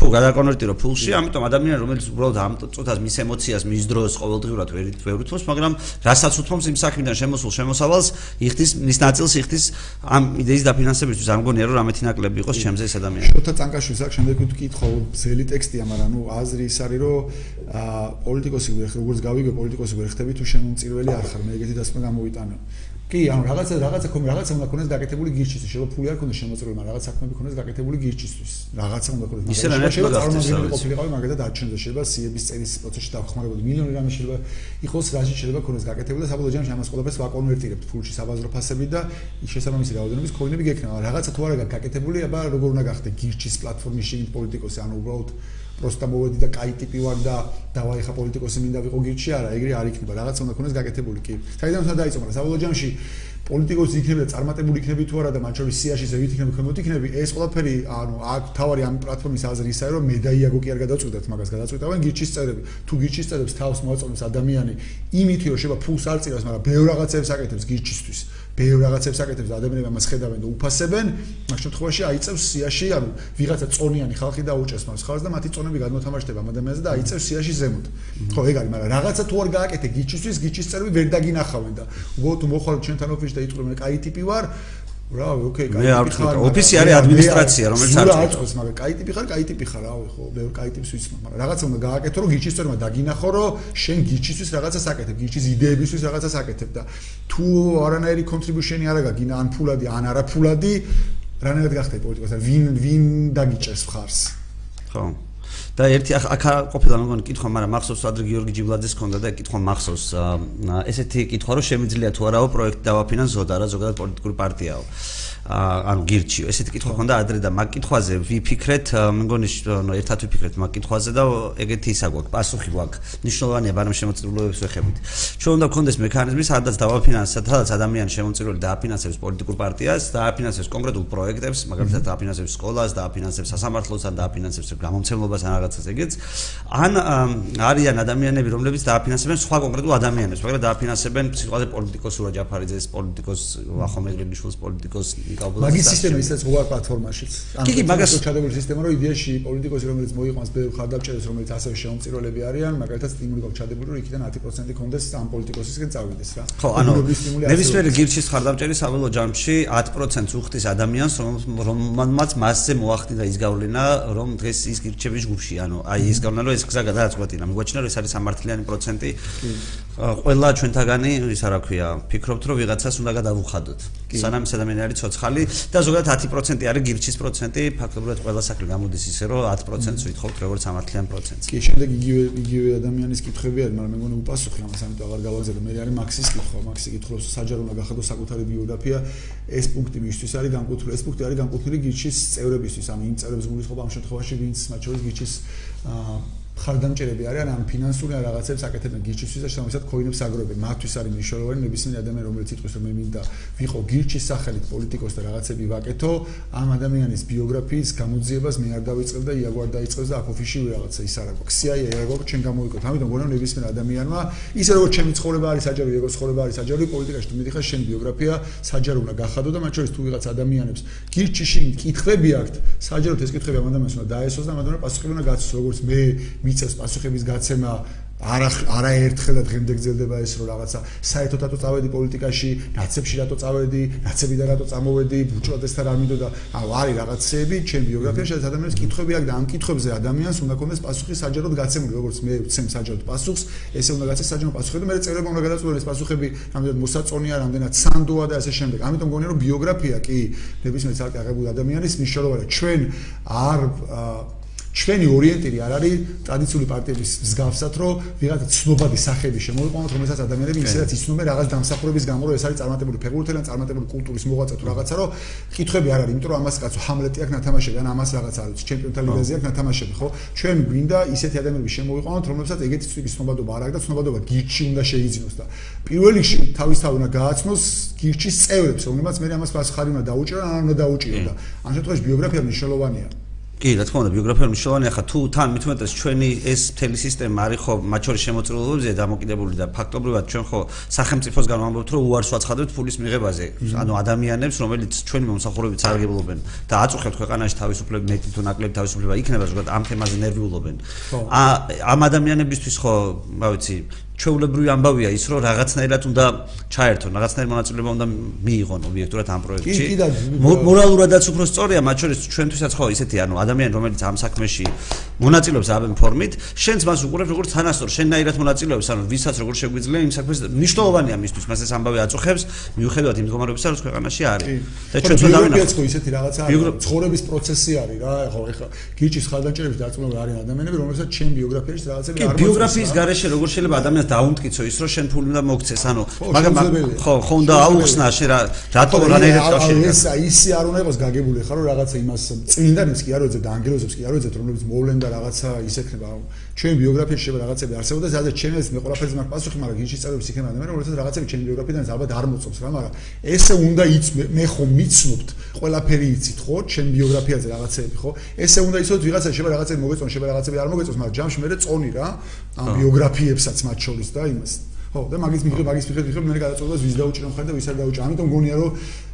S1: ფუ გადაკონვერტირო ფულში ამიტომ ადამიანი რომელიც უბრალოდ ამ წუთას მის ემოციას მის დროს ყოველდღურად ვერ ვერ უთმობს მაგრამ რასაც უთმობს იმ საქმიდან შემოსულ შემოსავალს იხდის მის ნაწილს იხდის ამ იდეის დაფინანსებისთვის. არ მგონია რომ რამეთი ნაკლები იყოს ჩემზე ეს ადამიანი
S2: შოთა წანკაშვილს აქ შემდეგ ვიკითხო ვთქითხო ძელი ტექსტია, მაგრამ ნუ აზრი ის არის, რომ აა პოლიტიკოსი როგორც გავიგე პოლიტიკოსი ვერ ხდები თუ შემომწირველი არ ხარ, მე ეგეთი დასკვნა გამოვიტანე. კი, ანუ რაღაცა რაღაცა ხომ რაღაცა უნდა ქონდეს გაკეთებული გირჩისთვის, შეიძლება ფული არ ქონდეს შემოწირველი, მაგრამ რაღაც საქმეები ქონდეს გაკეთებული გირჩისთვის. რაღაცა უნდა ქონდეს.
S1: ისე რა შეიძლება
S2: წარმოგიდგენთ ყოფილიყავი, მაგალითად არჩევნზე შეიძლება სიების წერის პროცესში დახმარებოდი. მილიონი რამე შეიძლება იყოს, რაში შეიძლება ქონდეს გაკეთებული და საბოლოო ჯამში ამას ყველაფერს ვაკონვერტირებთ ფულში საბაზრო ფასები და შესაბამისი რაოდენობის ქოინები გექნება. რაღაცა თუ არა გაკეთებული, აბა როგორ უნდა გახდე გირჩის პლატფორმის შიგნით პოლიტიკოსი, ანუ უბრალოდ პროსტა მოვედი და კაი ტიპი ვარ და დავაი ხა პოლიტიკოსი მინდა ვიყო გირჩი არა, ეგრე არ იქნება. რაღაცა უნდა ქონდეს გაკეთებული კი. საიდან უნდა დაიწომა? საბოლოო ჯამში პოლიტიკოსი იქნება წარმატებული იქნები თუ არა და მათ შორის სიაში ზევით იქნება ქვემოთ იქნები ეს ყველაფერი ანუ აქ თავარი ამ პლატფორმის აზრი ისაა რომ მედაიაგო კი არ გადაწყვეტათ მაგას გადაწყვეტავენ გირჩის წევრები თუ გირჩის წევრებს თავს მოაწონებს ადამიანი იმით რომ შევა ფულს არ წირავს მაგრამ ბევრ რაღაცებს აკეთებს გირჩისთვის ბევრ რაღაცებს აკეთებს და ადამიანები ამას ხედავენ და უფასებენ, მაგ შემთხვევაში აიწევს სიაში, ანუ ვიღაცა წონიანი ხალხი დაუჭერს მას ხალხს და მათი წონები გადმოთამაშდება ამ ადამიანზე და აიწევს სიაში ზემოთ. ხო, ეგ არის, მაგრამ რაღაცა თუ არ გააკეთე გიჩისთვის, გიჩის წერები ვერ დაგინახავენ და უბრალოდ მოხვალ ჩვენთან ოფისში და იტყვი მე კაი ტიპი ვარ, რავი, ოკეი,
S1: კაი. მე არ ვთქვა, ოფისი არის ადმინისტრაცია, რომელიც
S2: არ წავს, მაგრამ კაი ტიპი ხარ, კაი ტიპი ხარ, რავი, ხო, მე კაი ტიპს ვიცნობ, მაგრამ რაღაცა უნდა გააკეთო, რომ გიჩის წერმა დაგინახო, რომ შენ გიჩისთვის რაღაცას აკეთებ, გიჩის იდეებისთვის რაღაცას აკეთებ და თუ არანაირი კონტრიბუშენი არ აგაგინა ან ფულადი, ან არაფულადი, რანაირად გახდები პოლიტიკოსი, ვინ ვინ დაგიჭერს ხარს?
S1: ხო. და ერთი აქ ყოფილა მეგონი კითხვა, მაგრამ მახსოვს ადრე გიორგი ჯიბლაძეს ქონდა და კითხვა მახსოვს ესეთი კითხვა რომ შემიძლია თუ არაო პროექტი დავაფინანსო და რა ზოგადად პოლიტიკური პარტიაო. ანუ გირჩიო. ესეთი კითხვა ხონდა ადრე და მაგ კითხვაზე ვიფიქრეთ, მგონი ნუ ერთად ვიფიქრეთ მაგ კითხვაზე და ეგეთი ისა გვაქვს, პასუხი გვაქვს. ნიშნულოვანია ბარემ შემოწირულობებს ვეხებით. ჩვენ უნდა გქონდეს მექანიზმი, სადაც დავაფინანსოთ, სადაც ადამიანი შემოწირული დააფინანსებს პოლიტიკურ პარტიას, დააფინანსებს კონკრეტულ პროექტებს, მაგალითად დააფინანსებს სკოლას, დააფინანსებს სასამართლოს, ან დააფინანსებს გამომცემლობას ან რაღაცას ეგეც. ან არიან ადამიანები, რომლებიც დააფინანსებენ სხვა კონკრეტულ ადამიანებს, მაგრამ დააფინანსებენ სიტყვაზე პოლიტიკოსურა ჯაფარიძეს, პოლიტიკოს ვახომეგრინიშვილს, პოლიტიკოს
S2: მაგის სისტემა ისაც ღოა პლატფორმაშიც.
S1: ანუ კი მაგას
S2: ჩადებული სისტემა რომ იდეაში პოლიტიკოსი რომელიც მოიყვანს ბევრ ხარდამჭერებს რომელიც ასევე შეუმწირველები არიან მაგალითად სტიმული გვაქვს ჩადებული რომ იქიდან 10% კონდეს ამ პოლიტიკოსისგან წავიდეს რა.
S1: ხო ანუ ნებისმიერი გირჩის ხარდამჭერი საველო ჯამში 10%-ს უხდის ადამიანს რომელმაც მასზე მოახდინა ის გავლენა რომ დღეს ის გირჩების ჯგუფში ანუ აი ის გავლენა რომ ეს გზა გადააწყვეტინა. მიგვაჩნია რომ ეს არის სამართლიანი პროცენტი ყველა ჩვენთაგანი ისა რა ქვია ფიქრობთ რომ ვიღაცას უნდა გადავუხადოთ სანამ ეს ადამიანი არის ცოცხალი და ზოგადად 10% არის გირჩის პროცენტი ფაქტობრივად ყველა საქმე გამოდის ისე რომ 10%-ს ვითხოვთ როგორც სამართლიან პროცენტს.
S2: კი შემდეგ იგივე იგივე ადამიანის კითხვები არის მაგრამ მე მგონი უპასუხი ამას ამიტომ აღარ გავაგზავნე. მე არის მაქსის კითხვა. მაქსი კითხავს საჯარო უნდა გახადო საკუთარი ბიოგრაფია. ეს პუნქტი მისთვის არის განკუთვნილი ეს პუნქტი არის განკუთვნილი გირჩის წევრებისთვის ანუ იმ წევრებს გულისხმობა ამ შემთხვევაში ვინც მათ შორის გირჩის აა ხარდამჭერები არიან ამ ფინანსური ან რაღაცებს აკეთებენ გირჩისთვის და შესაბამისად ქოინებს აგროვებენ. მათთვის არის მნიშვნელოვანი ნებისმიერი ადამიანი, რომელიც იტყვის რომ მე მინდა ვიყო გირჩის სახელით პოლიტიკოს და რაღაცები ვაკეთო, ამ ადამიანის ბიოგრაფიის გამოძიებას მე არ დავიწყებ და იაგვარ დაიწყებს და აქ ოფიციალური რაღაცა ის არ აქვს. CIA არ გვაქვს ჩვენ გამოიკოთ. ამიტომ გონამ ნებისმიერ ადამიანმა ისე როგორც ჩემი ცხოვრება არის საჯარო, ეგო ცხოვრება არის საჯარო, პოლიტიკაში თუ მიდიხარ შენ ბიოგრაფია საჯარო უნდა გახადო და მათ შორის თუ ვიღაც ადამიანებს გირჩში კითხები აქვთ, საჯაროდ ეს კითხები ამ ადამიანს უნდა დაესოს და ამ ადამიანს პასუხი უნდა გაცოს, როგორც მე მიწევს პასუხების გაცემა არა არა ერთხელ და დღემდე გრძელდება ეს რომ რაღაცა საერთოდ რატო წავედი პოლიტიკაში, ნაცებში რატო წავედი, ნაცები და რატო წამოვედი, ბუჭროდესთან რა მინდოდა. აუ არის რაღაცეები ჩემ ბიოგრაფიაში, სადაც ადამიანებს კითხვები აქვს და ამ კითხვებზე ადამიანს უნდა კონდეს პასუხი საჯაროდ გაცემული, როგორც მე ვცემ საჯაროდ პასუხს, ესე უნდა გაცეს საჯარო პასუხი და მე წერება უნდა გადაწყვეტო ეს პასუხები, რამდენად მოსაწონია, რამდენად სანდოა და ასე შემდეგ. ამიტომ გონია რომ ბიოგრაფია კი ნებისმიერ ცალკე აღებული ადამიანის მნიშვნელოვანია. ჩვენ არ ჩვენი ორიენტირი არ არის ტრადიციული პარტიების მსგავსად, რომ ვიღაცა ცნობადი სახეები შემოიყვანოთ, რომელსაც ადამიანები ისედაც იცნობენ რაღაც დამსახურების გამო, რომ ეს არის წარმატებული ფეგურთელი ან წარმატებული კულტურის მოღვაწე თუ რაღაცა, რომ კითხები არ არის, იმიტომ რომ ამას კაცო ჰამლეტი აქვს ნათამაშები, ან ამას რაღაცა არის, ჩემპიონთა ლიგაზე აქვს ნათამაშები, ხო? ჩვენ გვინდა ისეთი ადამიანები შემოიყვანოთ, რომლებსაც ეგეთი ტიპის ცნობადობა არ აქვს და ცნობადობა გირჩი უნდა შეიძინოს და პირველ რიგში თავისთავად უნდა გააცნოს გირჩის წევრებს, რომლებსაც მე ამას პასუხარი უნდა დაუჭირო, ან უნდა დაუჭირო და ამ შემთხვევაში ბიოგრაფია მნიშვნელოვანია.
S1: კი, რა თქმა უნდა, ბიოგრაფია მნიშვნელოვანია, ხა თუ თან მithumetes ჩვენი ეს მთელი სისტემა არის ხო მათ შორის შემოწირულობებზე დამოკიდებული და ფაქტობრივად ჩვენ ხო სახელმწიფოსგან ვამბობთ, რომ უარს ვაცხადებთ ფულის მიღებაზე, ანუ ადამიანებს, რომელიც ჩვენი მომსახურებით სარგებლობენ და აწუხებთ ქვეყანაში თავისუფლები მეტი თუ ნაკლები თავისუფლება იქნება, ზოგადად ამ თემაზე ნერვიულობენ. ა ამ ადამიანებისთვის ხო, რა ვიცი, ჩვეულებრივი ამბავია ის რომ რაღაცნაირად უნდა ჩაერთონ, რაღაცნაირ მონაწილეობა უნდა მიიღონ ობიექტურად ამ პროექტში. მორალურადაც უფრო სწორია, მათ შორის ჩვენთვისაც ხო ისეთი, ანუ ადამიანი რომელიც ამ საქმეში მონაწილეობს ამ ფორმით, შენც მას უყურებ როგორც თანასწორ, შენნაირად მონაწილეობს, ანუ ვისაც როგორ შეგვიძლია იმ საქმეს მნიშვნელოვანია მისთვის, მას ეს ამბავი აწუხებს, მიუხედავად იმ მდგომარეობისა, რომ ქვეყანაში არის.
S2: და ჩვენ დავინახოთ ხო ისეთი რაღაცა ცხოვრების პროცესი არის რა, ხო ეხლა გიჩის ხალხდაჭერების დაწმობა არის ადამიანები, რომლებსაც ჩემ ბიოგრაფიაში რაღაცები
S1: არ მოწონს. ბიოგრაფიის garaშე როგორ შეიძლება ადამიანს დაუნტკიცო ის რომ შენ ფული უნდა მოგცეს ანუ მაგრამ ხო ხო უნდა აუხსნა შენ რა რატო რანაირად
S2: კავშირი ეს ისე არ უნდა იყოს გაგებული ხარ რომ რაღაცა იმას წმინდანებს კი არ ვეძებ და ანგელოზებს კი არ ვეძებ რომლებიც მოვლენ და რაღაცა ისექნება ჩვენ ბიოგრაფიაში შეიძლება რაღაცები არსებობდა სადაც ჩემ ეს მე ყველაფერზე მაქვს პასუხი მაგრამ გიჩი წევრებს იქნება ადამიანები რომელსაც რაღაცები ჩემ ბიოგრაფიიდან ალბათ არ მოწობს რა მაგრამ ესე უნდა იც მე ხო მიცნობთ ყველაფერი იცით ხო? ჩემ ბიოგრაფიაზე რაღაცები ხო? ესე უნდა იცოდეთ ვიღაცა შეიძლება რაღაცები მოგეწონ შეიძლება რაღაცები არ მოგეწონს მაგრამ ჯამში მე წონი რა ამ ბიოგრაფიებსაც მათ შორის და იმას ხო და მაგის მიხედვით მაგის მიხედვით მე გადაწყვეტილებას ვის დაუჭირო ხარ და ვის არ დაუჭირო ამიტომ გონია რომ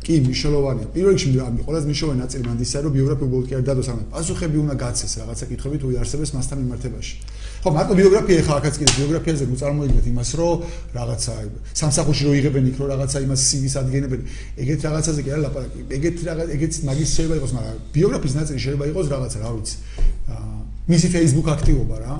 S2: კი მნიშვნელოვანია პირველ რიგში ამ ყველაზე მნიშვნელოვანი ნაწილი მანდ ისაა რომ ბიოგრაფია უბრალოდ კი არ დადოს ამ პასუხები უნდა გაცეს რაღაცა კითხვები თუ იარსებებს მასთან მიმართებაში. ხო მარტო ბიოგრაფია ხა აქაც კიდე ბიოგრაფიაზე მოწარმოიგეთ იმას რომ რაღაცა სამსახურში რო იღებენ იქ რო რაღაცა იმას CV-ს ადგენებენ. ეგეთ რაღაცაზე კი არ ლაპარაკი. ეგეთ რაღაც ეგეთ მაგის შეიძლება იყოს მაგრამ ბიოგრაფიის ნაწილი შეიძლება იყოს რაღაცა რა ვიცი მისი Facebook აქტივობა რა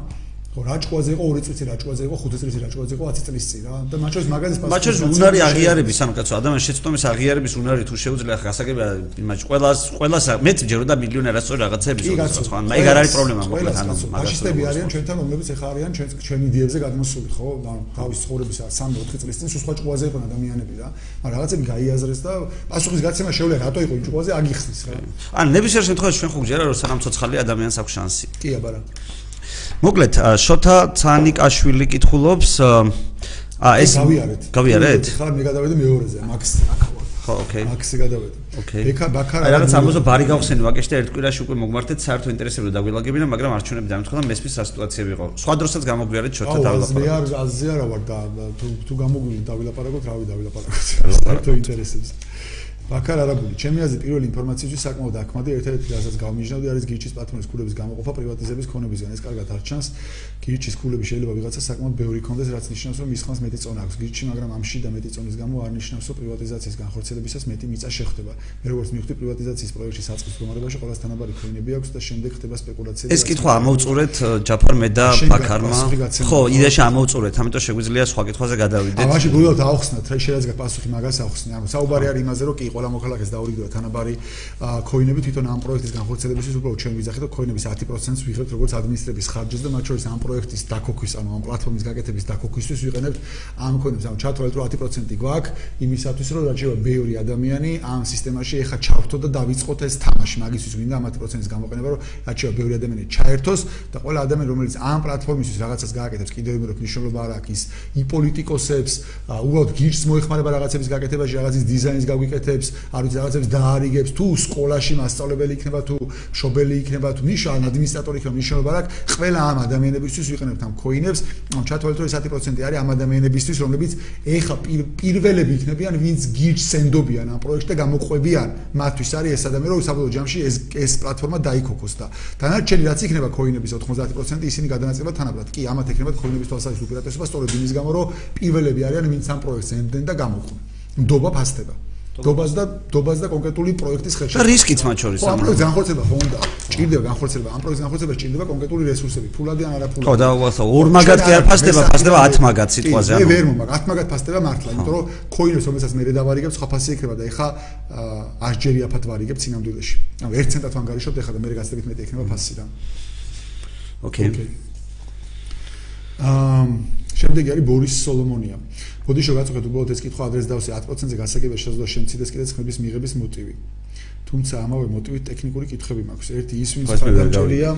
S2: ხო რაჭყვაზე იყო 2 წელი რაჭყვაზე იყო 5 წელი რაჭყვაზე იყო 10 წლის წინ რა. და მაჩოს მაგაზის
S1: პასუხი მაჩოს უნარი აღიარების ანუ კაცო ადამიანის შეცდომის აღიარების უნარი თუ შეუძლია გასაგებია იმაჩ ყველას ყველას მეც ჯერო და მილიონერას სწორ რაღაცების ხო მაგ არ არის პრობლემა მოკლედ ანუ
S2: მაგასტები არიან ჩვენთან რომლებიც ეხა არიან ჩვენ ჩვენი იდეებზე გადმოსული ხო? ანუ თავის ცხოვრების 3-4 წლის წინ სხვა ჭყვაზე იყო ადამიანები რა. მაგრამ რაღაცები გაიაზრეს და პასუხის გაცემა შეუძლია რატო იყო იმ ჭყვაზე აგიხსნის რა.
S1: ან ნებისმიერ შემთხვევაში ჩვენ ხო გჯერა რომ სანამ ცოცხალი ადამიანს აქვს შანსი.
S2: კი აბარა
S1: მოკლედ შოთა ცანიკაშვილი კითხულობს ა ეს
S2: გავიარეთ.
S1: გავიარეთ?
S2: ხარ მე გადავედი მეორეზე მაქს
S1: ხო ოკეი.
S2: მაქსი გადავედი
S1: ოკეი.
S2: ბექა ბაქარა
S1: აი რაღაც ამბოზო ბარი გავხსენი ვაკეში და ერთ კვირაში უკვე მოგმართეთ საერთო ინტერესები და გვილაგებინა მაგრამ არჩევნები დამწყდა მესმის სასიტუაციები იყო. სხვა დროსაც გამოგვიარეთ შოთა დავილაპარაკოთ
S2: მე არ აზია რა ვარ და თუ თუ გამოგვივლი დავილაპარაკოთ რავი დავილაპარაკოთ საერთო ინტერესებს ბაქარ არაბული ჩემი აზრით პირველი ინფორმაციისთვის საკმაოდ აქმადი ერთ-ერთი რასაც გავმიჟნავდი არის გიჩის პლატფორმის ქულების გამოყოფა პრივატიზების ქონებისგან. ეს კარგად არ ჩანს. გიჩის ქულები შეიძლება ვიღაცა საკმაოდ ბევრი კონდეს რაც ნიშნავს რომ ის ხანს მეტი წონა აქვს. გიჩი მაგრამ ამში და მეტი წონის გამო არ ნიშნავს რომ პრივატიზაციის განხორციელებისას მეტი მიწა შეხვდება. მე როგორც მივხვდი პრივატიზაციის პროექტში საწყის მდგომარეობაში ყოველას თანაბარი ქოინები აქვს და შემდეგ ხდება სპეკულაცია.
S1: ეს კითხვა ამოვწურეთ ჯაფარ მე და ბაქარმა. ხო იდეაში ამოვწურეთ ამიტომ შეგვიძლია სხვა კითხვაზე გადავიდეთ.
S2: ამაში გულოთ აუხსნათ რა შეიძლება პასუხი მაგას აუხსნი ანუ საუბარი არის იმაზე რომ კი ყველა მოქალაქეს დაურიგდება თანაბარი კოინები თვითონ ამ პროექტის განხორციელებისთვის უბრალოდ ჩვენ ვიზახეთ და კოინების 10%-ს ვიღებთ როგორც ადმინისტრების ხარჯს და მათ შორის ამ პროექტის დაქოქვის ანუ ამ პლატფორმის გაკეთების დაქოქვისთვის ვიყენებთ ამ კოინებს ანუ ჩათვალეთ რომ 10% გვაქვს იმისათვის რომ რაჭება ბევრი ადამიანი ამ სისტემაში ეხა ჩავთო და დავიწყოთ ეს თამაში. მაგისთვის გვინდა 10%-ის გამოყენება რომ რაჭება ბევრი ადამიანი ჩაერთოს და ყველა ადამიანი რომელიც ამ პლატფორმისთვის რაღაცას გააკეთებს კიდევ იმერ რომ მნიშვნელობა არ აქვს ის იპოლიტიკოსებს უბრალოდ გიჟს მოეხმარება რაღაცების გაკეთებაში რაღაცის დიზაინის გაგვიკეთებს არ ვიცი რაღაცებს დაარიგებს თუ სკოლაში მასწავლებელი იქნება თუ შობელი იქნება თუ ნიშან ადმინისტრატორი იქნება მნიშვნელობა აქვს ყველა ამ ადამიანებისთვის ვიყენებთ. ამ კოინებს ჩათვალეთ რომ 10% არის ამ ადამიანებისთვის რომლებიც ეხა პირველები იქნებიან ვინც გიჯს ენდობიან ამ პროექტს და გამოყვებიან. მათთვის არის ეს ადამიანი რომ საბოლოო ჯამში ეს ეს პლატფორმა დაიქოქოს და დანარჩენი რაც იქნება კოინების 90% ისინი გადანაწილება თანაბრად. კი ამათ ექნება კოინების თვალსაზრისით უპირატესობა სწორედ იმის გამო რომ პირველები არიან ვინც ამ პროექტს ენდენ და გამოყვნენ. ნდობა ფასდება დობას და დობას და კონკრეტული პროექტის ხელშეკრულება.
S1: და რისკიც მათ შორის
S2: ამ პროექტის განხორციელება ხო უნდა ჭირდება განხორციელება ამ პროექტის განხორციელებას ჭირდება კონკრეტული რესურსები, ფულადი ან არაფულადი.
S1: ხო და უასო ორ მაგად კი არ ფასდება, ფასდება 10 მაგად სიტყვაზე
S2: ანუ. მე ვერ მომაგ 10 მაგად ფასდება მართლა, იმიტომ რომ კოინებს რომელსაც მე დავარიგებ, სხვა ფასი იქნება და ეხა ასჯერი აფათ ვარიგებ წინამდვილეში. ანუ 1 ცენტად ვანგარიშობთ ეხა და მე გასწრებით მეტი იქნება ფასი რა.
S1: ოკეი.
S2: აა შემდეგი არის ბორის სოლომონია. მოდი შეგაწყვეტ უბრალოდ ეს კითხვა ადრეს დავსე 10%-ზე გასაგებია შესაძლოა შემციდეს კიდე ხმების მიღების მოტივი. თუმცა ამავე მოტივით ტექნიკური კითხვები მაქვს. ერთი ის ვინც ხარდამჭერია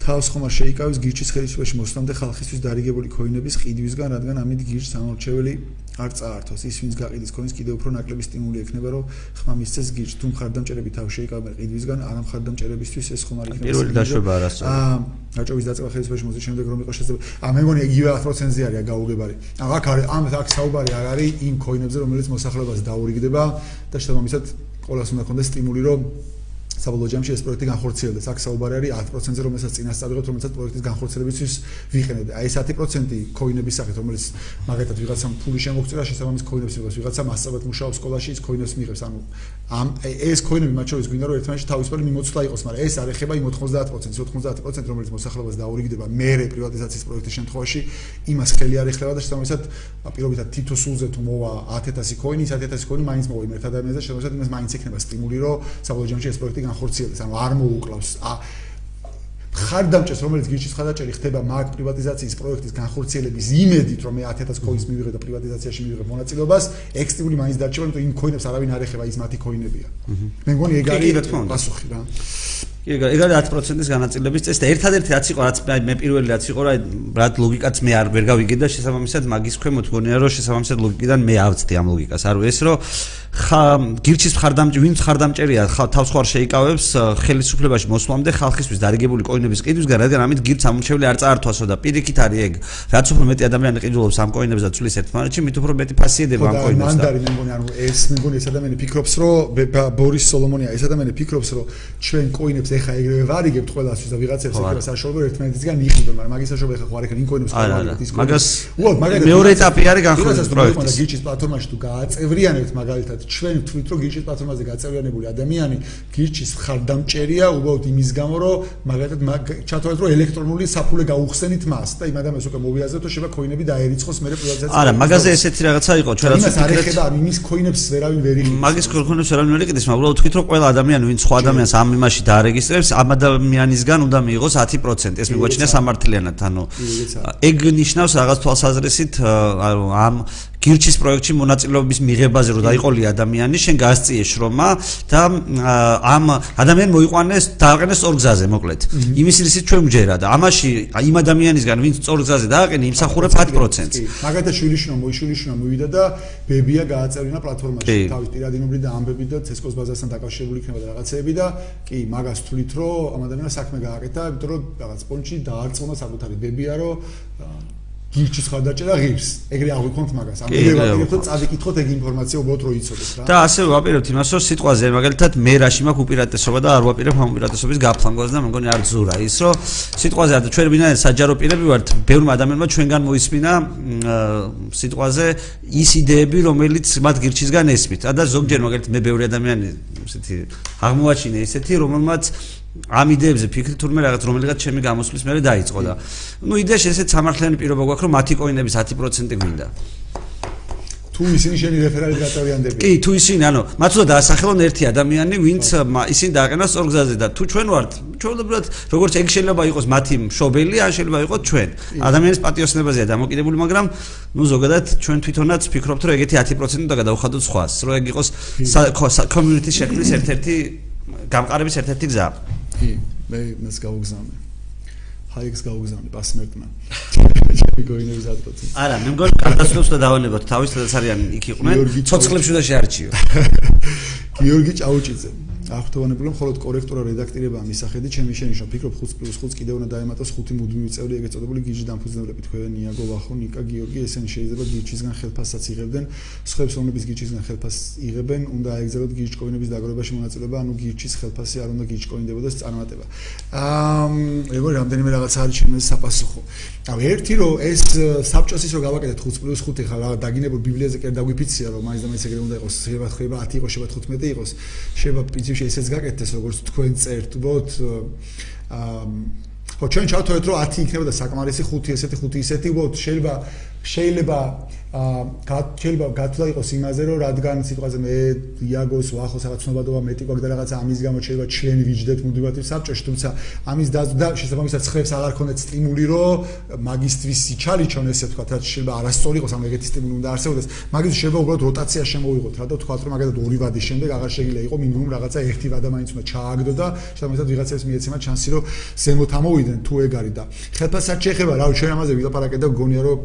S2: თავს ხომ არ შეიკავის გიჩის ხელისუფლებაში მოსვლამდე ხალხისთვის დარიგებული კოინების ყიდვისგან, რადგან ამით გიჩს ამორჩეველი არ წაართოს. ის ვინც გაყიდის კოინს კიდევ უფრო ნაკლები სტიმული ექნება, რომ ხმა მისცეს გიჩს. თუ მხარდამჭერები თავს შეიკავენ ყიდვისგან, არ მხარდამჭერებისთვის ეს ხომ არ იქნება.
S1: პირველი დაშვება არასწორი.
S2: აა, რაჭოვის დაწყება ხელისუფლებაში მოსვლის შემდეგ რომ იყოს შესაძლებელი. აა, მე მგონი იგივე 10%-ზე არის გაუგებარი. აა, აქ არის ამ აქ საუბარი არ არის იმ კოინებზე, რომელიც მოსახლეობას დაურიგდება და შესაბამისად ყოველას უნდა კონდეს სტიმული, რომ საბოლოო ჯამში ეს პროექტი განხორციელდეს. აქ საუბარი არის 10%-ზე, რომელსაც წინასწარ ვიღოთ, რომელსაც პროექტის განხორციელებისთვის ვიყენებთ. აი ეს 10% კოინების სახით, რომელიც მაგათაც ვიღაცამ ფული შემოგწირა, შესაბამის კოინებს იღებს, ვიღაცა მასწავლებლად მუშაობს სკოლაში, ის კოინებს მიიღებს. ანუ ამ ეს კოინები მათ შორის გვინდა რომ ერთმანეთში თავისუფალი მიმოცვლა იყოს, მაგრამ ეს არ ეხება იმ 90%-ს, 90% რომელიც მოსახლეობას დაურიგდება მეერე პრივატიზაციის პროექტის შემთხვევაში, იმას ხელი არ ეხება და შესაბამისად პირობითად თითო სულზე თუ მოვა 10000 კოინი, 10000 კოინი მაინც მოვა იმ ერთ ადამიანზე და შესაბამისად იმას მაინც ექნება სტიმული, რომ საბოლოო ჯამში ეს პროექტი განხორციელდეს, ანუ არ მოუკლავს. ა ხარდამჭერს, რომელიც გიჩის ხარდაჭერი ხდება მაგ პრივატიზაციის პროექტის განხორციელების იმედით, რომ მე 10000 კოინს მივიღე და პრივატიზაციაში მივიღე მონაწილეობას, ექსტიმული მაინც დარჩება, იმიტომ იმ კოინებს არავინ არ ეხება, ის მათი კოინებია. მე მგონი ეგ არის პასუხი რა.
S1: კი, ეგ არის 10%-ის განაწილების წესი და ერთადერთი რაც იყო, რაც მე პირველი რაც იყო, რა რად ლოგიკაც მე არ ვერ გავიგე და შესაბამისად მაგის ქვემოთ გონია, რომ შესაბამისად ლოგიკიდან მე ავწდი ამ ლოგიკას. არო ეს რომ გირჩის მხარდამჭერი ვინ მხარდამჭერია თავს ხوار შეიკავებს ხელისუფლებაში მოსვლამდე ხალხისთვის დარიგებული კოინების ყიდვისგან რადგან ამით გირც ამორჩეული არ წაართვასო და პირიქით არის ეგ. რაც უფრო მეტი ადამიანი ყიდულობს ამ კოინებს და ცვლის ერთმანეთში მით უფრო მეტი ფასიედება ამ კოინებს და
S2: მანდარი მე მგონი ანუ ეს მე მგონი ეს ადამიანი ფიქრობს რომ ბორის სოლომონია ეს ადამიანი ფიქრობს რომ ჩვენ კოინებს ეხა ეგრევე ვარიგებთ ყველასთვის და ვიღაცებს ეგრევე საშუალო ერთმანეთისგან მიყიდონ მაგრამ მაგის საშუალო ეხა ხوار ეხა იმ კოინებს
S1: ხوار ის კოინებს. მაგას მეორე ეტაპი არის განხორციელების
S2: პროექტის. გირჩის პლატფორმაში თუ გააწევრიანებთ მაგალითად ჩვენ ვთვლით რომ გიჩის პლატფორმაზე გაწევრიანებული ადამიანი გიჩის ხარდამჭერია უბრალოდ იმის გამო რომ მაგალითად ჩათვალეთ რომ ელექტრონული საფულე გაუხსენით მას და იმ ადამიანს უკვე მოვიაზრებთ რომ შეიძლება კოინები დაერიცხოს მე პრივატიზაცია
S1: არა მაგაზე ესეთი რაღაცა იყო ჩვენ
S2: რაც არ ეხება იმის კოინებს ვერავინ ვერ იყიდეს
S1: მაგის კოინებს ვერავინ ვერ იყიდეს მაგრამ ვთქვით რომ ყველა ადამიანი ვინც სხვა ადამიანს ამ იმაში დაარეგისტრებს ამ ადამიანისგან უნდა მიიღოს 10% ეს მიგვაჩნია სამართლიანად ანუ ეგ ნიშნავს რაღაც თვალსაზრისით ამ გირჩის პროექტში მონაწილეობის მიღებაზე რომ დაიყოლი ადამიანი, შენ გასწიე შრომა და ამ ადამიანს მოიყვანეს დააყენეს სწორ გზაზე, მოკლედ. იმის რისით ჩვენ ვჯერა და ამაში იმ ადამიანისგან, ვინც სწორ გზაზე დააყენე, იმსახურებ 10%-ს.
S2: მაგათაც შვილიშნო მოიშვილიშნო მოვიდა და ბებია გააწევინა პლატფორმაში, თავის პირადინობრი და ამბები და ცესკოს ბაზასთან დაკავშირებული იქნება და რაღაცეები და კი, მაგას თulit რომ ამ ადამიანს საქმე გააკეთა, იმიტომ რომ რაღაც პონჩი დაარწმუნა საკუთარი. ბებია, რომ გიჩის ხარდაჭერა ღირს. ეგრე აღვიქონთ მაგას. ამ ვიყოთ წავიკითხოთ ეგ ინფორმაცია უბრალოდ რო იცოდეს რა.
S1: და ასე ვაპირებთ იმას, რომ სიტყვაზე მაგალითად მე რაში მაქვს უპირატესობა და არ ვაპირებ ამ უპირატესობის გაფლანგვას და მე მგონი არ ზურა ის, რომ სიტყვაზე არ ჩვენ ვინაიდან საჯარო პირები ვართ, ბევრმა ადამიანმა ჩვენგან მოისმინა სიტყვაზე ის იდეები, რომელიც მათ გირჩისგან ესმით. და ზოგჯერ მაგალითად მე ბევრი ადამიანი ესეთი აღმოაჩინე ესეთი, რომელმაც ამ იდეებზე ფიქრი თურმე რაღაც რომელიღაც ჩემი გამოსვლის მერე დაიწყო და ნუ იდეაში ესეც სამართლიანი პირობა გვაქვს რომ მათი კოინების 10% გვინდა.
S2: თუ ისინი შენი რეფერალი გაწევიანდებიან
S1: კი თუ ისინი ანუ მათ უნდა დაასახელონ ერთი ადამიანი ვინც ისინი დააყენა სწორ გზაზე და თუ ჩვენ ვართ ჩვეულებრივად როგორც ეგ შეიძლება იყოს მათი მშობელი ან შეიძლება იყოს ჩვენ. ადამიანის პატიოსნებაზეა დამოკიდებული მაგრამ ნუ ზოგადად ჩვენ თვითონაც ფიქრობთ რომ ეგეთი 10% უნდა გადავხადოთ სხვას რომ ეგ იყოს community შექმნის ერთ-ერთი გამყარების ერთ-ერთი გზა
S2: კი მე მას გავგზავნე. ჰაიქს გავგზავნე პასმერტმა. ჩემი გოინებს ატყობთ
S1: არა მე მგონი კარტასლებს და დავალებოთ თავის სადაც არიან იქ იყვნენ ცოცხლებში და შეარჩიო.
S2: გიორგი ჭაუჭიძე აღთოვანებული მხოლოდ კორექტურა რედაქტირება მისახედი ჩემი შენიშნო ფიქრობ 5+5 კიდევ უნდა დაემატოს 5 მუდმივი წევრი ეგეც წოდებული გიჟი დამფუძნებლები თქვენ ნიაგო ვახო ნიკა გიორგი ესენ შეიძლება გიჩისგან ხელფასსაც იღებდნენ. სხვებს რომლებიც გიჩისგან ხელფასს იღებენ უნდა აეგზავნოთ გიჩკოინების დაგროვებაში მონაწილეობა ანუ გიჩის ხელფასი არ უნდა გიჩკოინდებოდეს წარმატება. აა ეგორი რამდენიმე რაღაც არის ჩემს საპასუხო. აი ერთი რომ ეს საბჭოსის რო გავაკეთეთ 5+5 ხა დაგინებულ ბიბლიაზე კი არ დაგვიფიცია რომ მაინც და მაინც ეგრე უნდა იყოს შეიძლება ხება 10 იყოს შეიძლება 15 იყოს. შეიძლება პრინციპში შემთხვევაში ესეც გაკეთდეს როგორც თქვენ უბრალოდ აა ხო ჩვენ ჩავთვალეთ რომ 10 იქნება და საკმარისი 5 ესეთი 5 ისეთი უბრალოდ შეიძლება შეიძლება აა შეიძლება გათვლა იყოს იმაზე რომ რადგან სიტყვაზე მე იაგოს ვახოს რაღაც ცნობადობა მეტი გვაქვს და რაღაც ამის გამო შეიძლება ჩლენი ვიჯდეთ მუდმივად საბჭოში თუმცა ამის და შესაბამისად ცხებს აღარ ქონდეთ სტიმული რომ მაგისტრის სიჩალიჩონ ესე ვთქვა რაც შეიძლება არასწორი იყოს ამ ეგეთი სტიმული უნდა არსებობდეს მაგის შეიძლება უბრალოდ როტაცია შემოვიღოთ რა და ვთქვა რომ მაგალითად ორი ვადის შემდეგ აღარ შეიძლება იყოს მინიმუმ რაღაცა ერთი ვადა მაინც უნდა ჩააგდო და შესაბამისად ვიღაცებს მიეცემა ჩანსი რომ ზემოთ ამოვიდნენ თუ ეგ არის და ხელფასად შეეხება რა ჩვენ ამაზე ვილაპარაკეთ და გონია რომ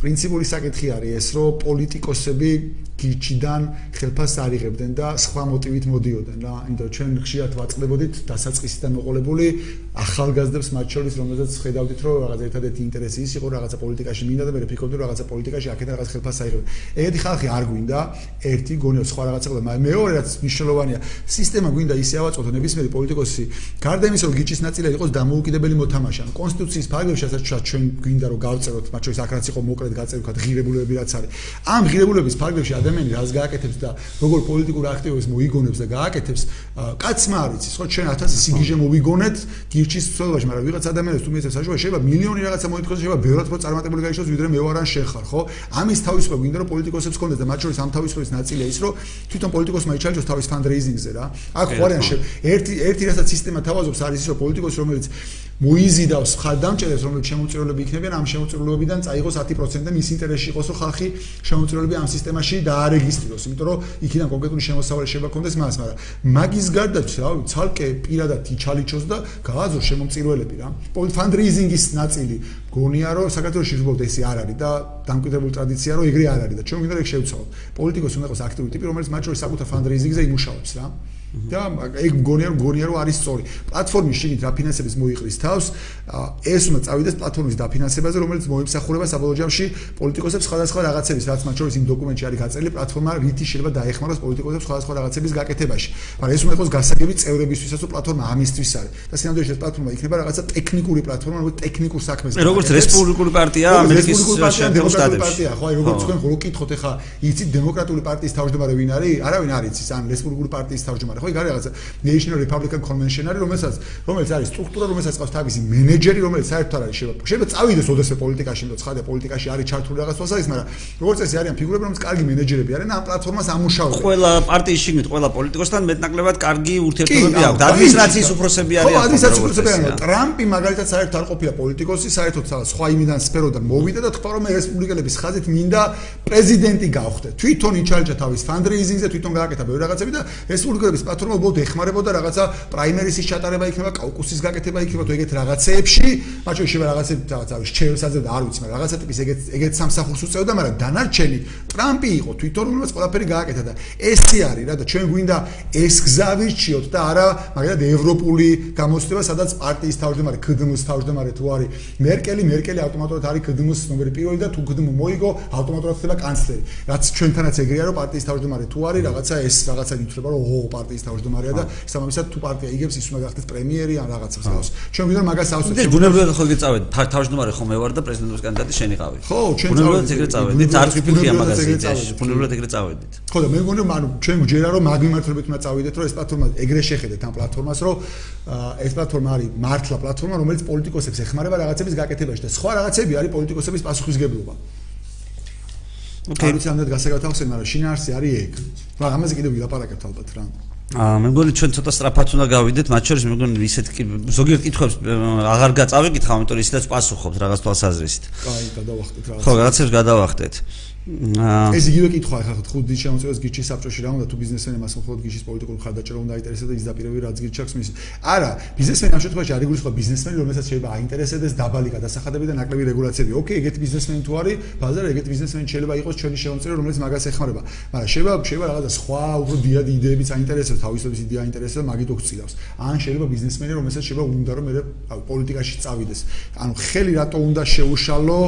S2: პრინციპული საკითხი არის ეს, რომ პოლიტიკოსები გიჩიდან ხელფას არიღებდნენ და სხვა მოტივით მოდიოდნენ რა. იმიტომ ჩვენ ხშირად ვაწყდებოდით დასაწყისიდან მოყოლებული ახალგაზრდებს მათ შორის, რომელზეც ხედავდით, რომ რაღაც ერთადერთი ინტერესი ის იყო რაღაცა პოლიტიკაში მინდა და მე ფიქრობდი, რომ რაღაცა პოლიტიკაში აქეთან რაღაც ხელფას აიღებდნენ. ეგეთი ხალხი არ გვინდა, ერთი გონიო სხვა რაღაცა მაგრამ მეორე რაც მნიშვნელოვანია, სისტემა გვინდა ისე ავაწყოთ ნებისმიერი პოლიტიკოსი, გარდა იმისა, რომ გიჩის ნაწილი იყოს დამოუკიდებელი მოთამაშე, ანუ კონსტიტუციის ფარგლებში ასაც ჩვენ გვინდა რომ გავწეროთ, მათ შორის აქ რაც იყო მოკლედ კარგად გაწევქათ ღირებულებები რაც არის. ამ ღირებულების ფარგლებში ადამიანი რას გააკეთებს და როგორ პოლიტიკურ აქტივობას მოიგონებს და გააკეთებს, კაცმა არ იცის. ხო ჩვენ 1000 სიგიჟე მოვიგონეთ გირჩის ცვლილაში, მაგრამ ვიღაც ადამიანებს თუ მეცეს საშუალება შეიძლება მილიონი რაღაცა მოითხოვოს, შეიძლება ბევრად უფრო წარმატებული გაიშოს, ვიდრე მე ვარ ან შენ ხარ, ხო? ამის თავისუფლება გვინდა რომ პოლიტიკოსებს ქონდეს და მათ შორის ამ თავისუფლების ნაწილია ის, რომ თვითონ პოლიტიკოსმა იჩარჯოს თავის ფანდრეიზინგზე რა. აქ ხوارიან შე ერთი ერთი რასაც სისტემა თავაზობს არის ის, რომ პოლიტიკოსი რომელიც მოიზიდავს ხარდამჭერებს, რომელიც შემოწირულები იქნებიან, ამ შემოწირულობიდან წაიღოს 10%-ი მის ინტერესში იყოს, რომ ხალხი შემოწირულები ამ სისტემაში დაარეგისტრიროს, იმიტომ რომ იქიდან კონკრეტული შემოსავალი შეიძლება კონდეს მას, მაგრამ მაგის გარდა, რა ვიცი, ცალკე პირადად იჩალიჩოს და გააზროს შემოწირულები რა. ფანდრეიზინგის ნაწილი გონია რომ საქართველოს უბრალოდ ესე არ არის და დამკვიდრებული ტრადიცია რომ ეგრე არ არის და ჩვენ მინდა რომ შევცვალოთ. პოლიტიკოსი უნდა იყოს აქტიური ტიპი, რომელიც მათ შორის საკუთარ ფანდრეიზინგზე იმუშავებს რა. და ეგ მგონია რომ მგონია რომ არის სწორი. პლატფორმის შიგნით რა ფინანსების მოიყრის თავს, ეს უნდა წავიდეს პლატფორმის დაფინანსებაზე, რომელიც მოიმსახურება საბოლოო ჯამში პოლიტიკოსებს სხვადასხვა რაღაცების, რაც მათ შორის იმ დოკუმენტში არის გაწერილი, პლატფორმა რითი შეიძლება დაეხმაროს პოლიტიკოსებს სხვადასხვა რაღაცების გაკეთებაში. მაგრამ ეს უნდა იყოს გასაგები წევრებისთვისაც, რომ პლატფორმა ამისთვის არის. და სინამდვილეში ეს პლატფორმა იქნება რაღაცა ტექნიკური პლატფორმა, რომელიც ტექნიკურ საქმეს
S1: გაკეთებს. როგორც რესპუბლიკური პარტია ამერიკის
S2: შემოგსტატებში. ხო, აი როგორც თქვენ ხოლო კითხოთ, ეხა იცით დემოკრატიული პარტიის თავმჯდომარე ვინ არის? არავინ არ იცის, ან რესპუბლიკური პარტიის თავმჯდომარე. ხო, იქ არის რაღაცა National Republican Convention არის, რომელსაც რომელიც არის სტრუქტურა, რომელსაც ყავს თავისი მენეჯერი, რომელიც საერთოდ არ არის შეიძლება. შეიძლება წავიდეს ოდესმე პოლიტიკაში, იმიტომ ცხადია პოლიტიკაში არის ჩართული რაღაც თვალსაზრისით, მაგრამ როგორც წესი არიან ფიგურები, რომელიც კარგი მენეჯერები არიან, ამ პლატფორმას ამუშავებენ.
S1: ყველა პარტიის შიგნით ყველა პოლიტიკოსთან მეტნაკლებად კარგი ურთიერთობები აქვს. ადმინისტრაციის უფროსები არიან.
S2: ხო, ადმინისტრაციის უფროსები არიან. ტრამპი მაგალითად საერთოდ არ ყოფილა პოლიტიკოსი, საერთოდ სხვა იმიდან სფეროდან მოვიდა და თქვა რომ რესპუბლიკელების ხაზით მინდა პრეზიდენტი გავხდე. თვითონ იჩალჭა თავის ფანდრეიზინგზე, თვითონ გააკეთა ბევრი რაღაცები და რესპუბლიკელების პლატფორმა უბრალოდ ეხმარებოდა რაღაცა პრაიმერისის ჩატარება იქნება, კაუკუსის გაკეთება იქნება თუ ეგეთ რაღაცეებში, მათ შეიძლება რაღაცები რაღაცა შეევსაძე და არ ვიცი, მაგრამ რაღაცა ტიპის ეგეთ ეგეთ სამსახურს უწევდა, მაგრამ დანარჩენი ტრამპი იყო თვითონ რომელიც ყველაფერი გააკეთა და ესე არის რა და ჩვენ გვინდა ეს გზა ვირჩიოთ და არა მაგალითად ევროპული გამოცდილება, სადაც პარტიის თავმჯდომარე, ქდმ-ს თავმჯდომარე თუ არის მერკელი, მერკელი ავტომატურად არის ქდმ-ს ნომერი პირველი და თუ ქდმ მოიგო, ავტომატურად ხდება კანცლერი. რაც ჩვენთანაც ეგრეა, რომ პარტიის თავმჯდომარე თუ არის რაღაცა ეს რაღაცა ითვლება, რომ ო პარტიის თავმჯდომარეა და სამამისად თუ პარტია იგებს ის უნდა გახდეს პრემიერი ან რაღაცას გავს. ჩვენ ვიდრე მაგას ავსვით.
S1: ეს ბუნებრივად ხო გეწავედ თავმჯდომარე ხომ მე ვარ და პრეზიდენტის კანდიდატი შენი ყავი.
S2: ხო, ჩვენ
S1: ბუნებრივად ეგრე წავედით, არც ფიქრია მაგაზე იდეაში. ბუნებრივად ეგრე წავედით.
S2: ხო და მე მგონი ანუ ჩვენ გვჯერა რომ მაგ მიმართულებით უნდა წავიდეთ, რომ ეს პლატფორმა ეგრე შეხედეთ ამ პლატფორმას, რომ ეს პლატფორმა არის მართლა პლატფორმა, რომელიც პოლიტიკოსებს ეხმარება რაღაცების გაკეთებაში და სხვა რაღაცები არის პოლიტიკოსების პასუხისგებლობა. ოკეი, ვიცი ამდენ გასაგებად მაგრამ შინაარსი არის ეგ. მაგრამ ამაზე კიდევ ვილაპარაკებთ ალბათ რა.
S1: აა მე მგონი ჩვენ ცოტა სტრაფად უნდა გავიდეთ, მათ შორის მე მგონი ისეთ ზოგიერთ კითხვებს აღარ გაწავეკითხავ, იმიტომ რომ ისედაც პასუხობთ რაღაც თვალსაზრისით.
S2: კაი, გადავახტეთ
S1: რაღაც. ხო, რაღაცებს გადავახტეთ.
S2: ეს იგივე კითხვა ახლა ხუთი შემოწევას გიჩის საბჭოში რა უნდა თუ ბიზნესმენი მას მხოლოდ გიჩის პოლიტიკურ ხარდაჭერა უნდა აინტერესებს და ის დაპირები რაც გიჩaks მის. არა ბიზნესმენი ამ შემთხვევაში არ იგულისხმება ბიზნესმენი რომელსაც შეიძლება აინტერესებდეს დაბალი გადასახადები და ნაკლები რეგულაციები. ოკეი ეგეთი ბიზნესმენი თუ არის ბაზარ ეგეთი ბიზნესმენი შეიძლება იყოს ჩვენი შემოწერი რომელიც მაგას ეხმარება. მაგრამ შეიძლება შეიძლება რაღაცა სხვა უფრო დიადი იდეებიც აინტერესებს თავისობის იდეა აინტერესებს მაგით უხცილავს ან შეიძლება ბიზნესმენი რომელსაც შეიძლება უნდა რომ მე პოლიტიკაში წავიდეს. ანუ ხელი რატო უნდა შეუშალო?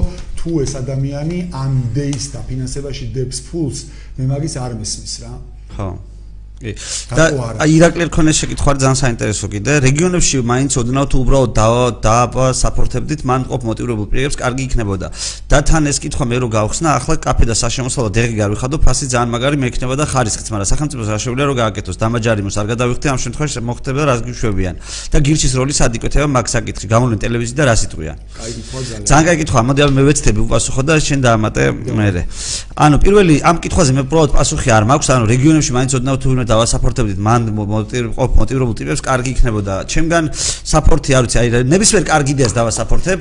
S2: თუ ეს ადამიანი ამ იდეის და ფინანსებაში დებს ფულს მე მაგის არ მისმის რა.
S1: ხო და აი ირაკლი რქონეს შეკითხვა ძალიან საინტერესო კიდე რეგიონებში მაინც ოდნავ თუ უბრალოდ და საპორტებდით მან ყოფ მოტივირებულ პირებს კარგი იქნებოდა. და თან ეს კითხვა მე რო გავხსნა ახლა კაფე და საშემოსავლო დეღი გავიხადო ფასი ძალიან მაგარი მექნება და ხარისხიც მაგრამ სახელმწიფოს არ შეუძლია რომ გააკეთოს. დამაჯარიმოს არ გადავიხდე ამ შემთხვევაში მოხდება რას გიშვებიან. და გირჩის როლის ადიკვეთება მაგ საკითხი გამოვლენ ტელევიზიით და რას იტყვიან.
S2: კაი კითხვა ძალიან.
S1: ძალიან კაი კითხვა მოდი მე ვეცდები უპასუხო და შენ დაამატე მე ანუ პირველი ამ კითხვაზე მე უბრალოდ პასუხი არ მაქვს ანუ რეგიონებში მაინც ოდნავ თუ ვინმე დავასაპორტებდით მან ყოფ მოტივირებულ ტიპებს კარგი იქნებოდა. ჩემგან საპორტი არ ვიცი აი ნებისმიერ კარგი იდეას დავასაპორტებ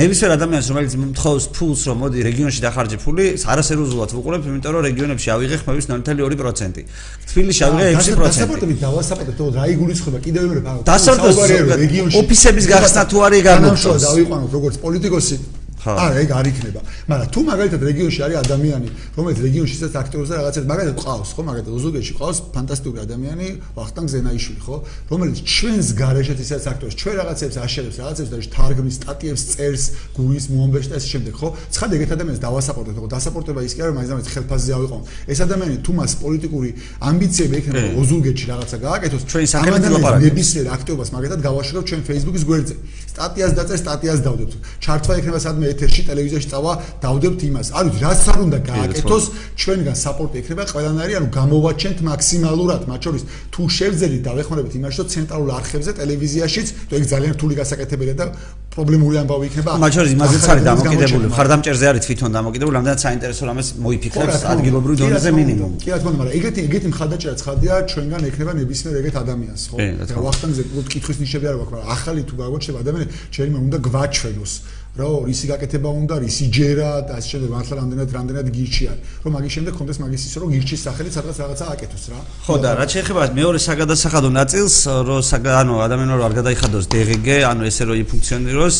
S1: ნებისმიერ ადამიანს რომელიც მთხოვს ფულს რომ მოდი რეგიონში დახარჯე ფული არასერიოზულად ვუყურებ იმიტომ რომ რეგიონებში ავიღე ხმების 0.2% თბილისში ავიღე 6%
S2: დასაპორტები დავასაპორტებ რა იგულისხმება კიდევ მეორე
S1: დასაპორტები რეგიონში ოფისების გახსნა თუ არის
S2: განუცხადა დავიყვანოთ როგორც პოლიტიკოსი არა ეგ არ იქნება. მაგრამ თუ მაგალითად რეგიონში არის ადამიანი რომელიც რეგიონში ისეთ აქტიურობს და რაღაცებს მაგალითად ყავს ხო? მაგალითად ოზურგეთში ყავს ფანტასტიკური ადამიანი ვახტანგ ზენაიშვილი ხო? რომელიც ჩვენს გარეშეც ისეთ აქტიურობს ჩვენ რაღაცებს აშენებს რაღაცებს და თარგმნის სტატიებს წერს გუის მომბეშ და ეს შემდეგ ხო? ცხადე ეგეთ ადამიანს დავასაპორტებ ხო? დასაპორტება ის კი არა მაინც ამით ხელფასზე ავიყო ეს ადამიანი თუ მას პოლიტიკური ამბიციები ექნება ოზურგეთში რაღაცა გააკეთოს
S1: ჩვენ საქართველოს ლაპარაკი.
S2: ნებისმიერ აქტიობას მაგალითად გავაშორებ ჩვენ Facebook-ის გვერდზე. სტატიას დაწერ სტატიას დავდებთ ჩართვა ექნება სადმე ეთერში ტელევიზიაში წავა დავდებთ იმას. არ ვიცი, რაც არ უნდა გააკეთოს, ჩვენგან საპორტი ექნება ყველანაირი, ანუ გამოვაჩენთ მაქსიმალურად, მათ შორის თუ შევძელით და ვეხმარებით იმაში, რომ ცენტრალურ არხებზე ტელევიზიაშიც, თუ ეგ ძალიან რთული გასაკეთებელია და პრობლემური ამბავი იქნება.
S1: მათ შორის იმაზეც არის დამოკიდებული, ხარდამჭერზე არის თვითონ დამოკიდებული, ამდენად საინტერესო რამეს მოიფიქრებს ადგილობრივ დონეზე მინიმუმ.
S2: კი რა თქმა უნდა, მაგრამ ეგეთი ეგეთი მხარდაჭერა ცხადია ჩვენგან ექნება ნებისმიერ ეგეთ ადამიანს, ხო? ვახტანგზე კითხვის ნიშნები არ გვაქვს, მაგრამ ახალი თუ გაგვაჩნდება ადამიანი, შეიძლება უნდა გვაჩვენოს. რა რისი გაკეთება უნდა რისი ჯერა და ასე შემდეგ მართლა რამდენად რამდენად გირჩი არის რომ მაგის შემდეგ კონდეს მაგის ისე რომ გირჩის სახელით სადღაც რაღაცა აკეთოს რა.
S1: ხო და რა შეიძლება მეორე საგადასახადო ნაწილს რომ ანუ ადამიანო არ გადაიხადოს DGG ანუ ესე რომ იფუნქციონიროს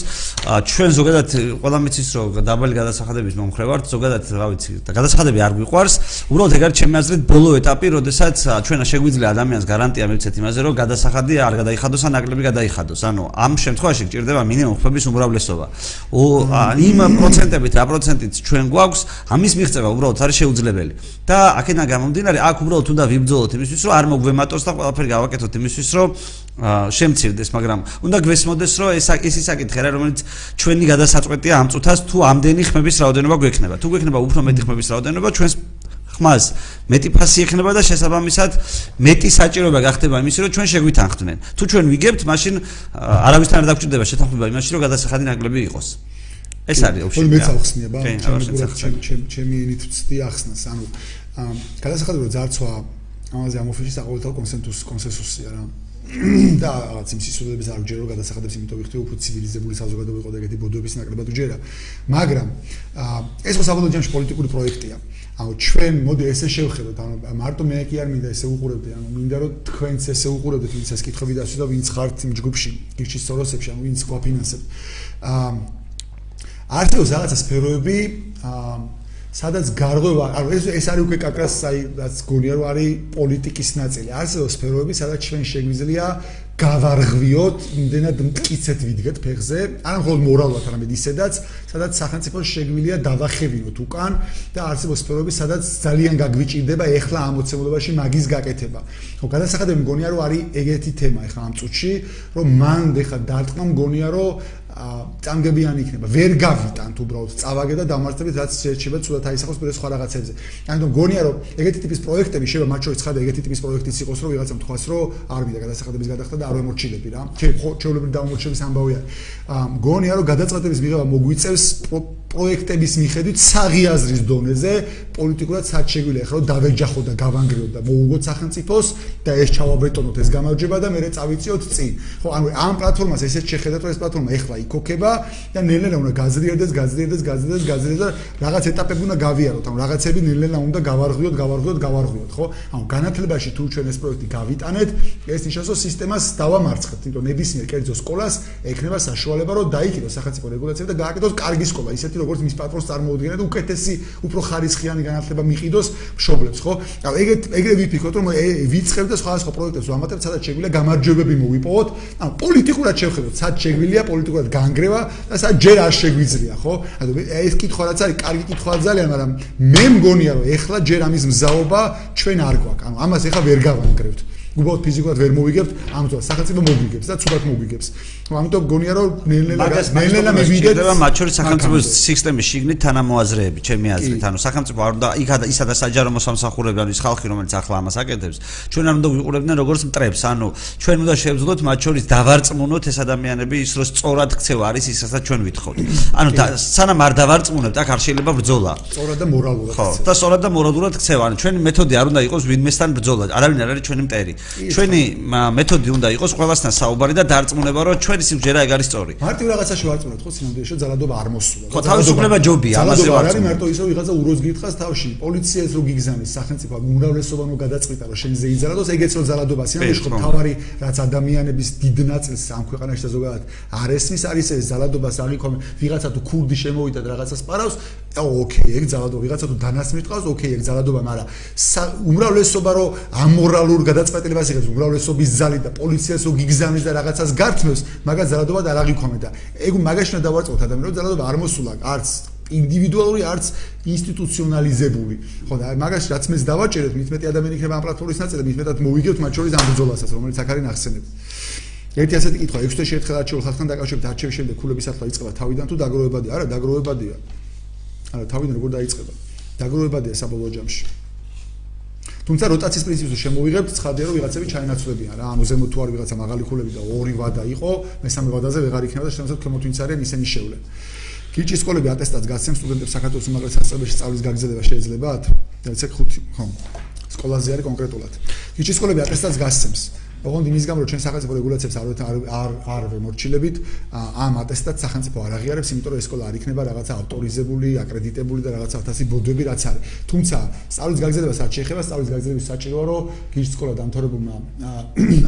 S1: ჩვენ ზოგადად ყველა მიცის რომ დაბალი გადასახადების მომხრე ვართ ზოგადად რა ვიცი და გადასახადები არ გვიყვარს. უბრალოდ ეგ არის ჩემი აზრით ბოლო ეტაპი როდესაც ჩვენა შეგვიძლია ადამიანს გარანტია მივცეთ იმაზე რომ გადასახადი არ გადაიხადოს ან ნაკლები გადაიხადოს. ანუ ამ შემთხვევაში გჭირდება მინიმუმ ხმების უმრავლესობა იმ პროცენტებით რა პროცენტით ჩვენ გვაქვს ამის მიღწევა უბრალოდ არის შეუძლებელი. და აქედან გამომდინარე აქ უბრალოდ უნდა ვიბძოლოთ იმისთვის რომ არ მოგვემატოს და ყველაფერი გავაკეთოთ იმისთვის რომ შემცირდეს მაგრამ უნდა გვესმოდეს რომ ეს ის ისაკითხი რა რომელიც ჩვენი გადასაწყვეტია ამ წუთას თუ ამდენი ხმების რაოდენობა გვექნება. თუ გვექნება უფრო მეტი ხმების რაოდენობა ჩვენს ხმას მეტი ფასი ექნება და შესაბამისად მეტი საჭიროება გახდება იმის რომ ჩვენ შეგვითანხმდნენ თუ ჩვენ ვიგებთ მაშინ არავისთან არ დაგჭირდება შეთანხმება იმაში რომ გადასახადი ნაკლები იყოს ეს არის ოფიციალური.
S2: მე წავხსნია, ჩემი ჩემი ჩემი ინით ვწდი ახსნას, ანუ გადასახადო ძარცვა ამაზე ამ ოფისში საყოველთაო კონსენსუსი კონსენსუსია რა. და რაღაც იმ სისულელებს არ ვჯერო გადასახადებს იმიტომ ვიხდი უფრო ცივილიზებული საზოგადოება იყო და ეგეთი ბოდოების ნაკლებად ვჯერა. მაგრამ ეს ხო საბოლოო ჯამში პოლიტიკური პროექტია. ანუ ჩვენ მოდი ესე შევხედოთ, ანუ მარტო მე კი არ მინდა ესე უყურებდი, ანუ მინდა რომ თქვენც ესე უყურებდეთ, ვინც ეს კითხვები დასვით და ვინც ხართ იმ ჯგუფში, გირჩის სოროსებში, ანუ ვინც გვაფინანსებთ. აა არსებობს რაღაცა სფეროები აა სადაც გარღვევა ანუ ეს ეს არის უკვე კაკრას აი რაც გონია რომ არის პოლიტიკის ნაწილი არსებობს სფეროები სადაც ჩვენ შეგვიძლია გავარღვიოთ იმდენად მტკიცეთ ვიდგეთ ფეხზე. არა მხოლოდ მორალურად არამედ ისედაც სადაც სახელმწიფო შეგვიძლია დავახევინოთ უკან და არსებობს სფეროები სადაც ძალიან გაგვიჭირდება ეხლა ამ მოცემულობაში მაგის გაკეთება. ხო გადასახადები მგონია რომ არის ეგეთი თემა ეხლა ამ წუთში რომ მან ეხლა დარტყმა მგონია რომ წამგებიანი იქნება. ვერ გავიტანთ უბრალოდ წავაგე და დამარცხებით რაც შეიძლება ცუდად აისახოს პირ სხვა რაღაცებზე. ანუ გონია რომ ეგეთი ტიპის პროექტები შეიძლება მათ შორის ხარ ეგეთი ტიპის პროექტიც იყოს რომ ვიღაცამ თქვას რომ არ მინდა გადასახადების გადახდა და არ ვემორჩილები რა. ჩვეულებრივი დამორჩილების ამბავია. გონია რომ გადაწყვეტების მიღება მოგვიწევს პროექტების მიხედვით საღიაზრის დონეზე პოლიტიკურად სად შეგვიძლია ხო დავეჯახო და გავანგრიო და მოუგოთ სახელმწიფოს და ეს ჩავაბეტონოთ ეს გამარჯვება და მე წავიწიოთ წინ. ხო ანუ ამ პლატფორმას ესეც შეხედათ რომ ეს პლატფორმა ეხლა იქოქება და ნელ-ნელა უნდა გაზრდიდეს, გაზრდიდეს, გაზრდიდეს, გაზრდიდეს და რაღაც ეტაპები უნდა გავიაროთ. ანუ რაღაცები ნელ-ნელა უნდა გავარღვიოთ, გავარღვიოთ, გავარღვიოთ, ხო? ანუ განათლებაში თუ ჩვენ ეს პროექტი გავიტანეთ, ეს ნიშნავს რომ სისტემას დავამარცხებთ, იმიტომ ნებისმიერ კერძო სკოლას ექნება საშუალება რომ დაიქიდოს სახელმწიფო რეგულაციები და გააკეთოს კარგი სკოლა, ისეთი როგორც მის პატრონს წარმოუდგენია და უკეთესი, უფრო ხარისხიანი განათლება მიყიდოს მშობლებს, ხო? ანუ ეგეთ ეგრე ვიფიქროთ რომ ვიწყებთ და სხვა სხვა პროექტებს ვამატებთ, სადაც შეგვიძლია გამარჯვებები მოვიპოვოთ. ანუ პოლიტიკურად შევხედოთ, სადაც შეგვიძლია პოლიტიკურად განგრევა და სა ჯერ არ შეგვიძლია, ხო? ანუ ეს კითხვა რაც არის, კარგი კითხვა ძალიან, მაგრამ მე მგონია რომ ეხლა ჯერ ამის მზაობა ჩვენ არ გვაქვს. ანუ ამას ეხლა ვერ გავანგრევთ. უბრალოდ ფიზიკურად ვერ მოვიგებთ, ამიტომ სახელმწიფო მოგვიგებს და ცუდად მოგვიგებს. ამიტომ გონია რომ ნელ-ნელა ნელ-ნელა მივიდეთ
S1: და მათ შორის სახელმწიფოს სისტემის შიგნით თანამოაზრეები, ჩემი აზრით, ანუ სახელმწიფო არ უნდა და ისა და საჯარო მოსამსახურები, ანუ ის ხალხი, რომელიც ახლა ამას აკეთებს, ჩვენ არ უნდა ვიყურებდნენ როგორც მტრებს, ანუ ჩვენ უნდა შევძლოთ მათ შორის დავარწმუნოთ ეს ადამიანები ის რომ სწორად ქცევა არის ის რასაც ჩვენ ვითხოვთ. ანუ სანამ არ დავარწმუნებთ, აქ არ შეიძლება ბრძოლა.
S2: სწორად და მორალურად.
S1: ხო, და სწორად და მორალურად ქცევა. ანუ ჩვენი მეთოდი არ უნდა იყოს ვინმესთან ბრძოლა. არავინ არ არის ჩვენი მტერი. ჩვენი მეთოდი უნდა იყოს ყველასთან საუბარი და დარწმუნება, რომ ჩვენ ჩვენი სიმჯერა ეგ არის სწორი.
S2: მარტივ რაღაცაში ვარწმუნოთ ხო სინამდვილეში ძალადობა არ მოსულა.
S1: ხო თავისუფლება ჯობია,
S2: ამაზე ვარ. არის მარტო ისო ვიღაცა უროს გითხას თავში. პოლიციას რო გიგზავნის სახელმწიფო უმრავლესობა რო გადაწყვიტა რომ შენ ზეიძალადოს ეგეც რო ძალადობა სინამდვილეში ხო თავარი რაც ადამიანების დიდ ნაწილს ამ ქვეყანაში და ზოგადად არ ესმის არის ეს ძალადობას აღიქომ ვიღაცა თუ ქურდი შემოვიდა და რაღაცას პარავს ოკეი ეგ ძალადობა ვიღაცა თუ დანასმით ყავს ოკეი ეგ ძალადობა მაგრამ უმრავლესობა რო ამორალურ გადაწყვეტილებას იღებს უმრავლესობის ზალი და პოლიციას რო გიგზავნის და რაღაცას გართმევს მაგას ძალადობა და არ აღიქომეთ და ეგ მაგაშნა დავარწმოთ ადამიანს რომ ძალადობა არ მოსულა არც ინდივიდუალური არც ინსტიტუციონალიზებული. ხო და მაგას რაც მეც დავაჭერეთ მით მეტი ადამიანი იქნება ამ პლატფორმის ნაწილი მით მეტად მოვიგებთ მათ შორის ამ ბრძოლასაც რომელიც აქ არის ნახსენები. ერთი ასეთი კითხვა 6 თვე შეერთხელ არჩეულ ხალხთან დაკავშირებით არჩევის შემდეგ ქულების ახლა იწყება თავიდან თუ დაგროვებადია? არა დაგროვებადია თავიდან როგორ დაიწყება დაგროვებადია საბოლოო ჯამში თუმცა როტაციის პრინციპზე შემოვიღებთ, ცხადია რომ ვიღაცები ჩაინაცვლებიან რა, ანუ ზემოთ თუ არ ვიღაცა მაღალი ქულები და ორი ვადა იყო, მესამე ვადაზე ვეღარ იქნება და შემოსად ქემოთ ვინც არიან ისინი შევლენ. გიჩის სკოლები ატესტატს გასცემს სტუდენტებს საქართველოს უმაღლეს სასწავლებელში სწავლის გაგრძელება შეიძლებათ? და ეს ხუთი, ხო. სკოლაზე არის კონკრეტულად. გიჩის სკოლები ატესტატს გასცემს. ოღონდ იმის გამო რომ ჩვენ სახელმწიფო რეგულაციებს არ არ არ არ ვემორჩილებით ამ ატესტატს სახელმწიფო არ აღიარებს იმიტომ რომ ეს სკოლა არ იქნება რაღაცა ავტორიზებული, აკრედიტებული და რაღაცა ათასი ბოდები რაც არის. თუმცა სწავლის გაგრძელებას არ შეეხება, სწავლის გაგრძელების საჭიროა რომ გიჟ სკოლა დამთავრებულმა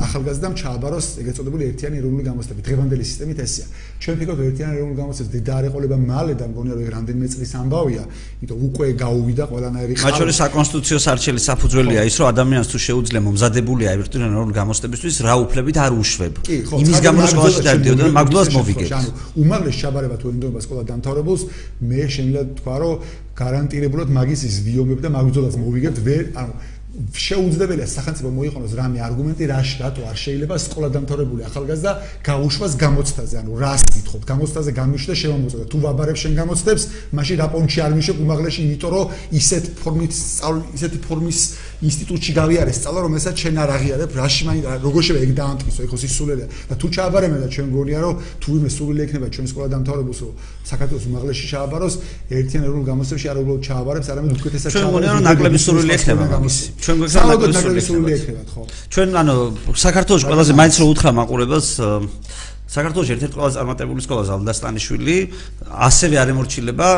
S2: ახალგაზრდამ ჩააბაროს ეგრეთ წოდებული ერთიანი ეროვნული გამოცდები. დღევანდელი სისტემით ესეა. ჩვენ ფიქრობთ ერთიანი ეროვნული გამოცდების დედარეყოლება მალე და მგონია რომ რამდენიმე წლის ამბავია, იმიტომ უკვე გაუვიდა ყველანაირი
S1: ხალხი. მათ შორის საკონსტიტუციო სარჩელი საფუძველია ის რომ ადამიანს თუ შეუძლია მომზადებულია ერთიანი ეროვნული გამოცდები გამოცდებისთვის რა უფლებით არ უშვებ. იმის გამო რომ სკოლაში დავდიოდ და მაგდულას მოვიგებ. ანუ
S2: უმაღლეს შაბარება თუ ენდობა სკოლა დამთავრებულს, მე შემიძლია თქვა რომ გარანტირებულად მაგისის ვიომებ და მაგდულას მოვიგებ, ვერ ანუ შეუძლებელია სახელმწიფო მოიყონოს რამე არგუმენტი რაში რატო არ შეიძლება სკოლა დამთავრებული ახალგაზრდა გაუშვას გამოცდაზე ანუ რას გითხოთ გამოცდაზე გამიშვა შემომოწოდა თუ ვაბარებ შენ გამოცდებს მაშინ რა პონჩი არ მიშვებ უმაღლეში იმიტომ რომ ისეთ ფორმით სწავლ ისეთი ფორმის ინსტიტუტში გავიარე სწავლა რომელსაც შენ არ აღიარებ. რაში მაინ როგორ შეიძლება ეგ დაამტკიცო? ეხო სისულელია და თუ ჩააბარემ და ჩვენ გონია რომ თუ იმე სულელი ექნება ჩვენ სკოლა დამთავრებულს რომ საქართველოს უმაღლეში ჩააბაროს ერთიან ეროვნულ გამოცდებში არ უბრალოდ ჩააბარებს არამედ უკეთესად
S1: ჩააბარებს ჩვენ გონია რომ ნაკლები სულელი ექნება ჩვენ გვექნება
S2: ნაკლები სულელი ექნება ხო?
S1: ჩვენ ანუ საქართველოს ყველაზე მაინც რო უთხრა მაყურებელს საქართველოს ერთ-ერთი ყველაზე წარმატებული სკოლა ზალდასტანიშვილი ასევე არ ემორჩილება,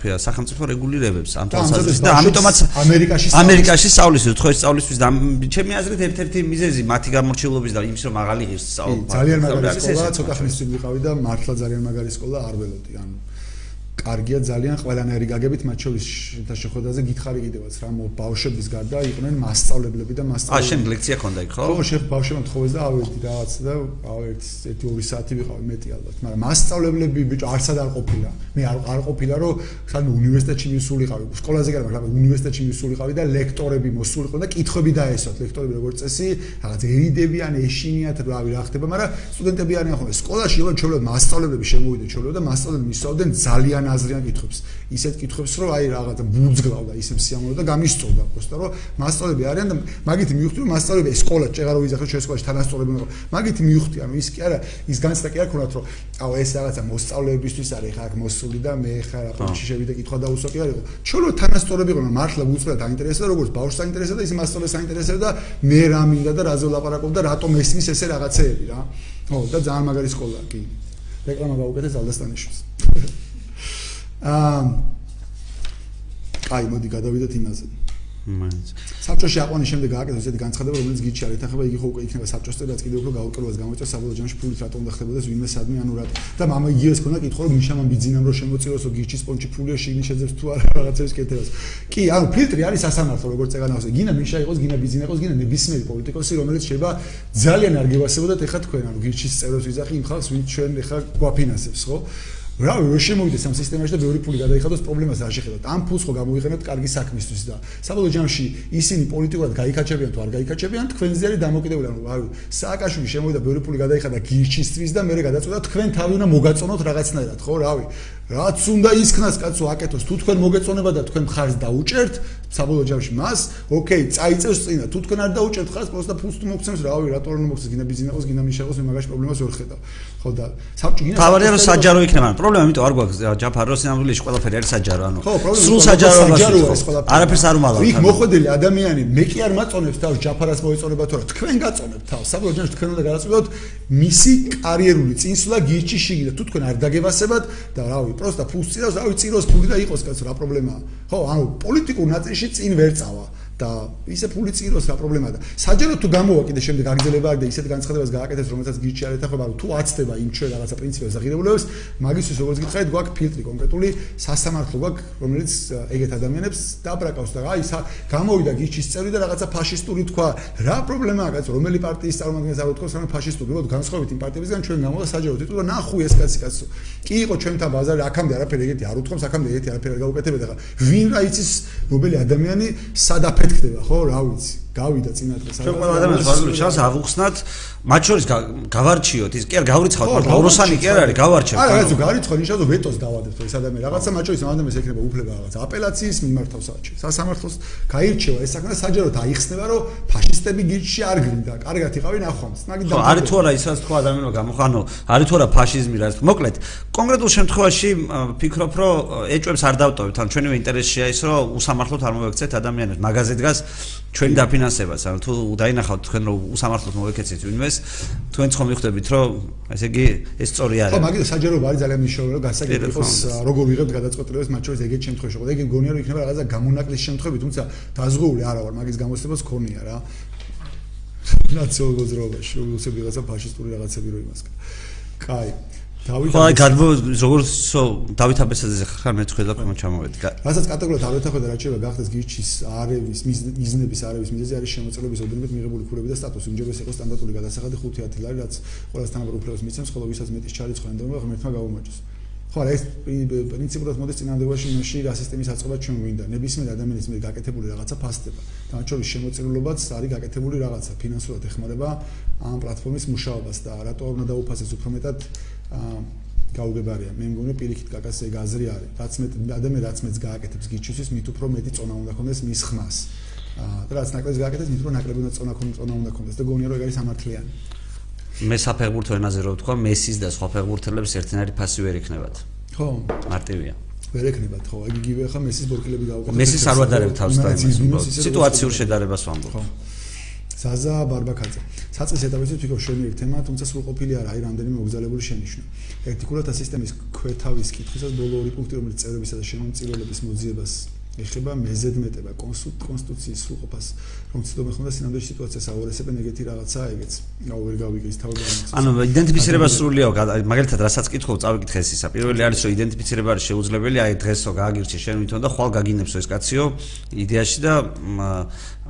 S1: რა სახელმწიფო რეგულირებებს ამ თვალსაზრისით. და ამიტომაც ამერიკაში ამერიკაში სწავლის უცხოეს სწავლისთვის და ჩემი აზრით ერთ-ერთი მიზეზი მათი გამორჩილობის და იმის რომ მაღალი ღირს სწავლა
S2: ძალიან მაგარი სკოლა ცოტა ხნის წინ ვიყავი და მართლა ძალიან მაგარი სკოლა არ ველოდი ანუ კარგია ძალიან ყველანაირი გაგებით მათ შორის და შეხვედრაზე გითხარი კიდევაც რა ბავშვების გარდა იყვნენ მასწავლებლები და მასწავლებლები.
S1: აა შენ ლექცია ქონდა იქ ხო?
S2: ხო, შეხ ბავშვებმა თხოვეს და ავედი რაღაც და აუ ერთი 1-2 საათი ვიყავი მეტი ალბათ, მაგრამ მასწავლებლები ბიჭო არცად არ ყოფილა. მე არ არ ყოფილა რომ სანუ უნივერსიტეტში მისულიყავი, სკოლაზე კი მაგრამ უნივერსიტეტში მისულიყავი და ლექტორები მოსულიყო და კითხები დაესვათ ლექტორები როგორც წესი, რაღაც ერიდებიან, ეშინიათ რავი რა ხდება, მაგრამ სტუდენტები არიან ხოლმე სკოლაში იყო ჩვეულებრივ მასწავლებლები შემოვიდნენ ჩვეულებრივ და მასწავლებლები მისვავდნენ ძალიან აზრიან კითხვებს. ისეთ კითხვებს, რომ აი რაღაცა ბუძგლავდა ისე სიამოვნო და გამისწორდა პოსტა, რომ მასწავლებლები არიან და მაგით მივხვდი, რომ მასწავლებლები სკოლა ჭეღარო ვიზახო ჩვენ სკოლაში თანასწორები მიყო. მაგით მივხვდი, ანუ ის კი არა, ის განცდა კი არ ქონათ, რომ აუ ეს რაღაცა მოსწავლეებისთვის არის ხა აქ მოსული და მე ხა რა პონჩი შევიდე კითხვა დაუსვა კი არ იყო. ჩვენ რომ თანასწორები ყო, მართლა უცხო და დაინტერესდა, როგორც ბავშვს დაინტერესდა და ის მასწავლეს დაინტერესდა და მე რა მინდა და რაზე ვლაპარაკობ და რატომ ესმის ესე რაღაცეები რა. ო და ძალიან მაგარი სკოლა კი. რეკლამა გავუკეთე ზალდასტანიშვილს. აა აი მოდი გადავიდეთ იმაზე. მაინც. საბჭოში აყვანის შემდეგ გააკეთეს ესეთი განცხადება, რომელიც გიჩი არ ეთახება, იგი ხო უკვე იქნება საბჭოს წევრად კიდევ უფრო გაურკვევლობას გამოიწვევს საბოლოო ჯამში ფულით რატომ დახდებოდეს ვინმე სადმე ანუ რა. და მამა იგივეს ქონა კითხო რომ მიშამან ბიძინამ რომ შემოწიროსო გიჩის პონჩი ფულია შიგნი შეძებს თუ არა რაღაცებს კეთებას. კი, ანუ ფილტრი არის სასამართლო როგორც ეგანავს. გინა მიშა იყოს, გინა ბიძინა იყოს, გინა ნებისმიერი პოლიტიკოსი რომელიც შეიძლება ძალიან არ გევასებოდეთ ეხა თქვენ ანუ გიჩის წევრებს ვიზახი იმ ხალხს ვინც ჩვენ ეხა გვაფინანსებს, ხო? რა შემოვიდეს ამ სისტემაში და ბევრი ფული გადაიხადოს პრობლემას არ შეხედოთ. ამ ფულს ხო გამოიყენებთ კარგი საქმისთვის და საბოლოო ჯამში ისინი პოლიტიკურად გაიქაჩებიან თუ არ გაიქაჩებიან, თქვენზე არის დამოკიდებული. ანუ აი სააკაშვილი შემოვიდა ბევრი ფული გადაიხადა გირჩისთვის და მე გადაწყვეტა თქვენ თავი უნდა მოგაწონოთ რაღაცნაირად, ხო, რავი. რაც უნდა ისქნას კაცო აკეთოს თუ თქვენ მოგეწონება და თქვენ ხარს დაუჭერთ საბოლოო ჯამში მას ოკეი წაიწევს წინა. თუ თქვენ არ დაუჭერთ ხარს პროსტა ფულს თუ მოგცემს რავი რატო არ მოგცემს გინა ბიზნესს გინა მიშაღოს მე მაგაში პრობლემას ვერ ხედავ. ხო და საბჭო გინა
S1: თავარია რომ საჯარო იქნება პრობლემა იმიტომ არ გვაქვს ჯაფარო სინამდვილეში ყველაფერი არის საჯარო ანუ სრულ საჯაროა არაფერს არ უმალავ
S2: იქ მოხვედილი ადამიანი მე კი არ მაწონებს თავს ჯაფარას მოეწონება თუ რა თქვენ გაწონებთ თავს. საბოლოო ჯამში თქვენ უნდა გადაწყვეტოთ მისი კარიერული წინსვლა გირჩი შიგნით. თუ თქვენ არ დაგებასებათ და რავი პროსტა ფულს წირავს, რავი, წიროს ფული და იყოს კაცო, რა პრობლემაა? ხო, ანუ პოლიტიკურ ნაწილში წინ ვერ წავა. და ისე ფული წიროს რა პრობლემაა და საჯარო თუ გამოვა კიდე შემდეგ აგრძელება და ისეთ განცხადებას გააკეთებს რომელსაც გიჩი არ ეთახება რომ თუ აცდება იმ ჩვენ რაღაცა პრინციპებს აღირებულებს მაგისთვის როგორც გითხარით გვაქვს ფილტრი კონკრეტული სასამართლო გვაქვს რომელიც ეგეთ ადამიანებს დაბრაკავს და აი გამოვიდა გიჩის წევრი და რაღაცა ფაშისტური თქვა. რა პრობლემაა კაცო რომელი პარტიის წარმომადგენელს არ უთქოს რომ ფაშისტური? რომ განსხვავებით იმ პარტიებისგან ჩვენ გამოვა საჯარო თვითონ და ნახუ ეს კაცი კაცო კი იყო ჩვენთან ბაზარი აქამდე არაფერი ეგეთი არ უთქოს აქამდე ეგეთი არაფერი არ გაუკეთებდა ხა ვინ რა იცის ნობელი ადამიანი სადაფეთ ხდება ხო? რა ვიცი გავიდა წინა დღეს
S1: ჩვენ ყველა ადამიანს ვარგული შანს აღუხსნათ მათ შორის გავარჩიოთ ის კი არ გავრიცხავთ მაგრამ ოროსანი კი არ არის გავარჩევთ
S2: არა რაც გავარიცხავ ნიშნავს ვეტოს დავადებთ ეს ადამიანი რაღაცა მათ შორის ადამიანს ექნება უფლება რაღაც აპელაციის მიმართავს საჩი სასამართლოს გაირჩევა ეს საქმე საჯაროდ აიხსნება რომ ფაშისტები გიჩში არ გინდა კარგად იყავი ნახვამს
S1: მაგით და არის თუ არა ისაც თქვა ადამიანო გამოხანო არის თუ არა ფაშიზმი რაც მოკლედ კონკრეტულ შემთხვევაში ფიქრობ რომ ეჭვებს არ დავტოვებთ ან ჩვენივე ინტერესია ის რომ უსამართლოდ არ მოვექცეთ ადამიანებს მაგაზე დგას ჩვენი დაფინანსებაც ან თუ დაინახავთ თქვენ რომ უსამართლოდ მოვექცეთ ვინმეს თქვენ ხო მიხვდებით რომ ესე იგი ეს სწორი არის.
S2: ხო მაგით საჯაროა არის ძალიან მნიშვნელოვანი რომ გასაგები იყოს როგორ ვიღებთ გადაწყვეტილებას მათ შორის ეგეთ შემთხვევაში ხო ეგ გონია რომ იქნება რაღაცა გამონაკლის შემთხვევები თუმცა დაზღვეული არა ვარ მაგის გამოცდილებას ქონია რა. ნაციონალურ გზრობაში ისე ვიღაცა ფაშისტური რაღაცები რო იმას კაი
S1: დავით ხო აი გადმო როგორც დავით აბესაძეზე ხარ მე და კომ ჩამოვედი
S2: რასაც კატეგორიულად არ ვეთახო და რაც შეიძლება გახდეს გიჩის არევის მიზნების არევის მიზეზი არის შემოწელების ოდენობით მიღებული ქულები და სტატუსი. უმჯობეს იყო სტანდარტული გადასახადი 5 10 ლარი რაც ყველას თანაბარ უფლებას მიცემს ხოლო ვისაც მეტის ჩარიცხვა ენდომა ღმერთმა გაუმაჯოს ხო ეს პრინციპულად მოდის წინანდევაში ნაში რა სისტემის აწყობა ჩვენ გვინდა. ნებისმიერ ადამიანის მე გაკეთებული რაღაცა ფასდება. და მათ შორის შემოწირულობაც არის გაკეთებული რაღაცა. ფინანსურად ეხმარება ამ პლატფორმის მუშაობას და რატო უნდა დაუფასოს უფრო მეტად გაუგებარია. მე მგონი პირიქით კაკას ეგ აზრი არის. რაც მე ადამიანი რაც მეც გააკეთებს გიჩვისთვის, მით უფრო მეტი წონა უნდა ქონდეს მის ხმას. აა და რაც ნაკლებს გააკეთებს, მით უფრო ნაკლები უნდა წონა ქონდეს, წონა უნდა ქონდეს და გონია რომ ეგ არის სამართლიანი.
S1: მე საფეხბურთო ენაზე რო ვთქვა, მესის და სხვა ფეხბურთელებს ერთნაირი ფასი ვერ იქნებათ.
S2: ხო,
S1: მარტივია.
S2: ვერ ექნებათ ხო, აი იგივე ხა მესის ბორკილები გაუკეთეთ.
S1: მესის არ ვადარებ თავს და სიტუაციურ შედარებას ვამბობ. ხო.
S2: ზაზა ბარბაკაძე. საწეს ეტაპზე თვითონ შენიერ თემა, თუმცა სრულყოფილი არ არის რამდენიმე მოგზალებული შენიშვნა. ერთი კულათა სისტემის ქვეთავის კითხვისას ბოლო ორი პუნქტი, რომელიც წევრებისა და შემომწირველების მოძიებას ეხება მეზედმეტება კონსტიტუციის სრულყოფას რომ ცდომე ხონდა სინამდვილე სიტუაციას აუარესებენ ეგეთი რაღაცა ეგეც აუ ვერ გავიგე ის თავი
S1: ანუ იდენტიფიცირება სრულიაო მაგალითად რასაც კითხო წავიკითხე ეს ისა პირველი არის რომ იდენტიფიცირება არის შეუძლებელი აი დღესო გააგირჩი შენ ვითომ და ხვალ გაგინებსო ეს კაციო იდეაში და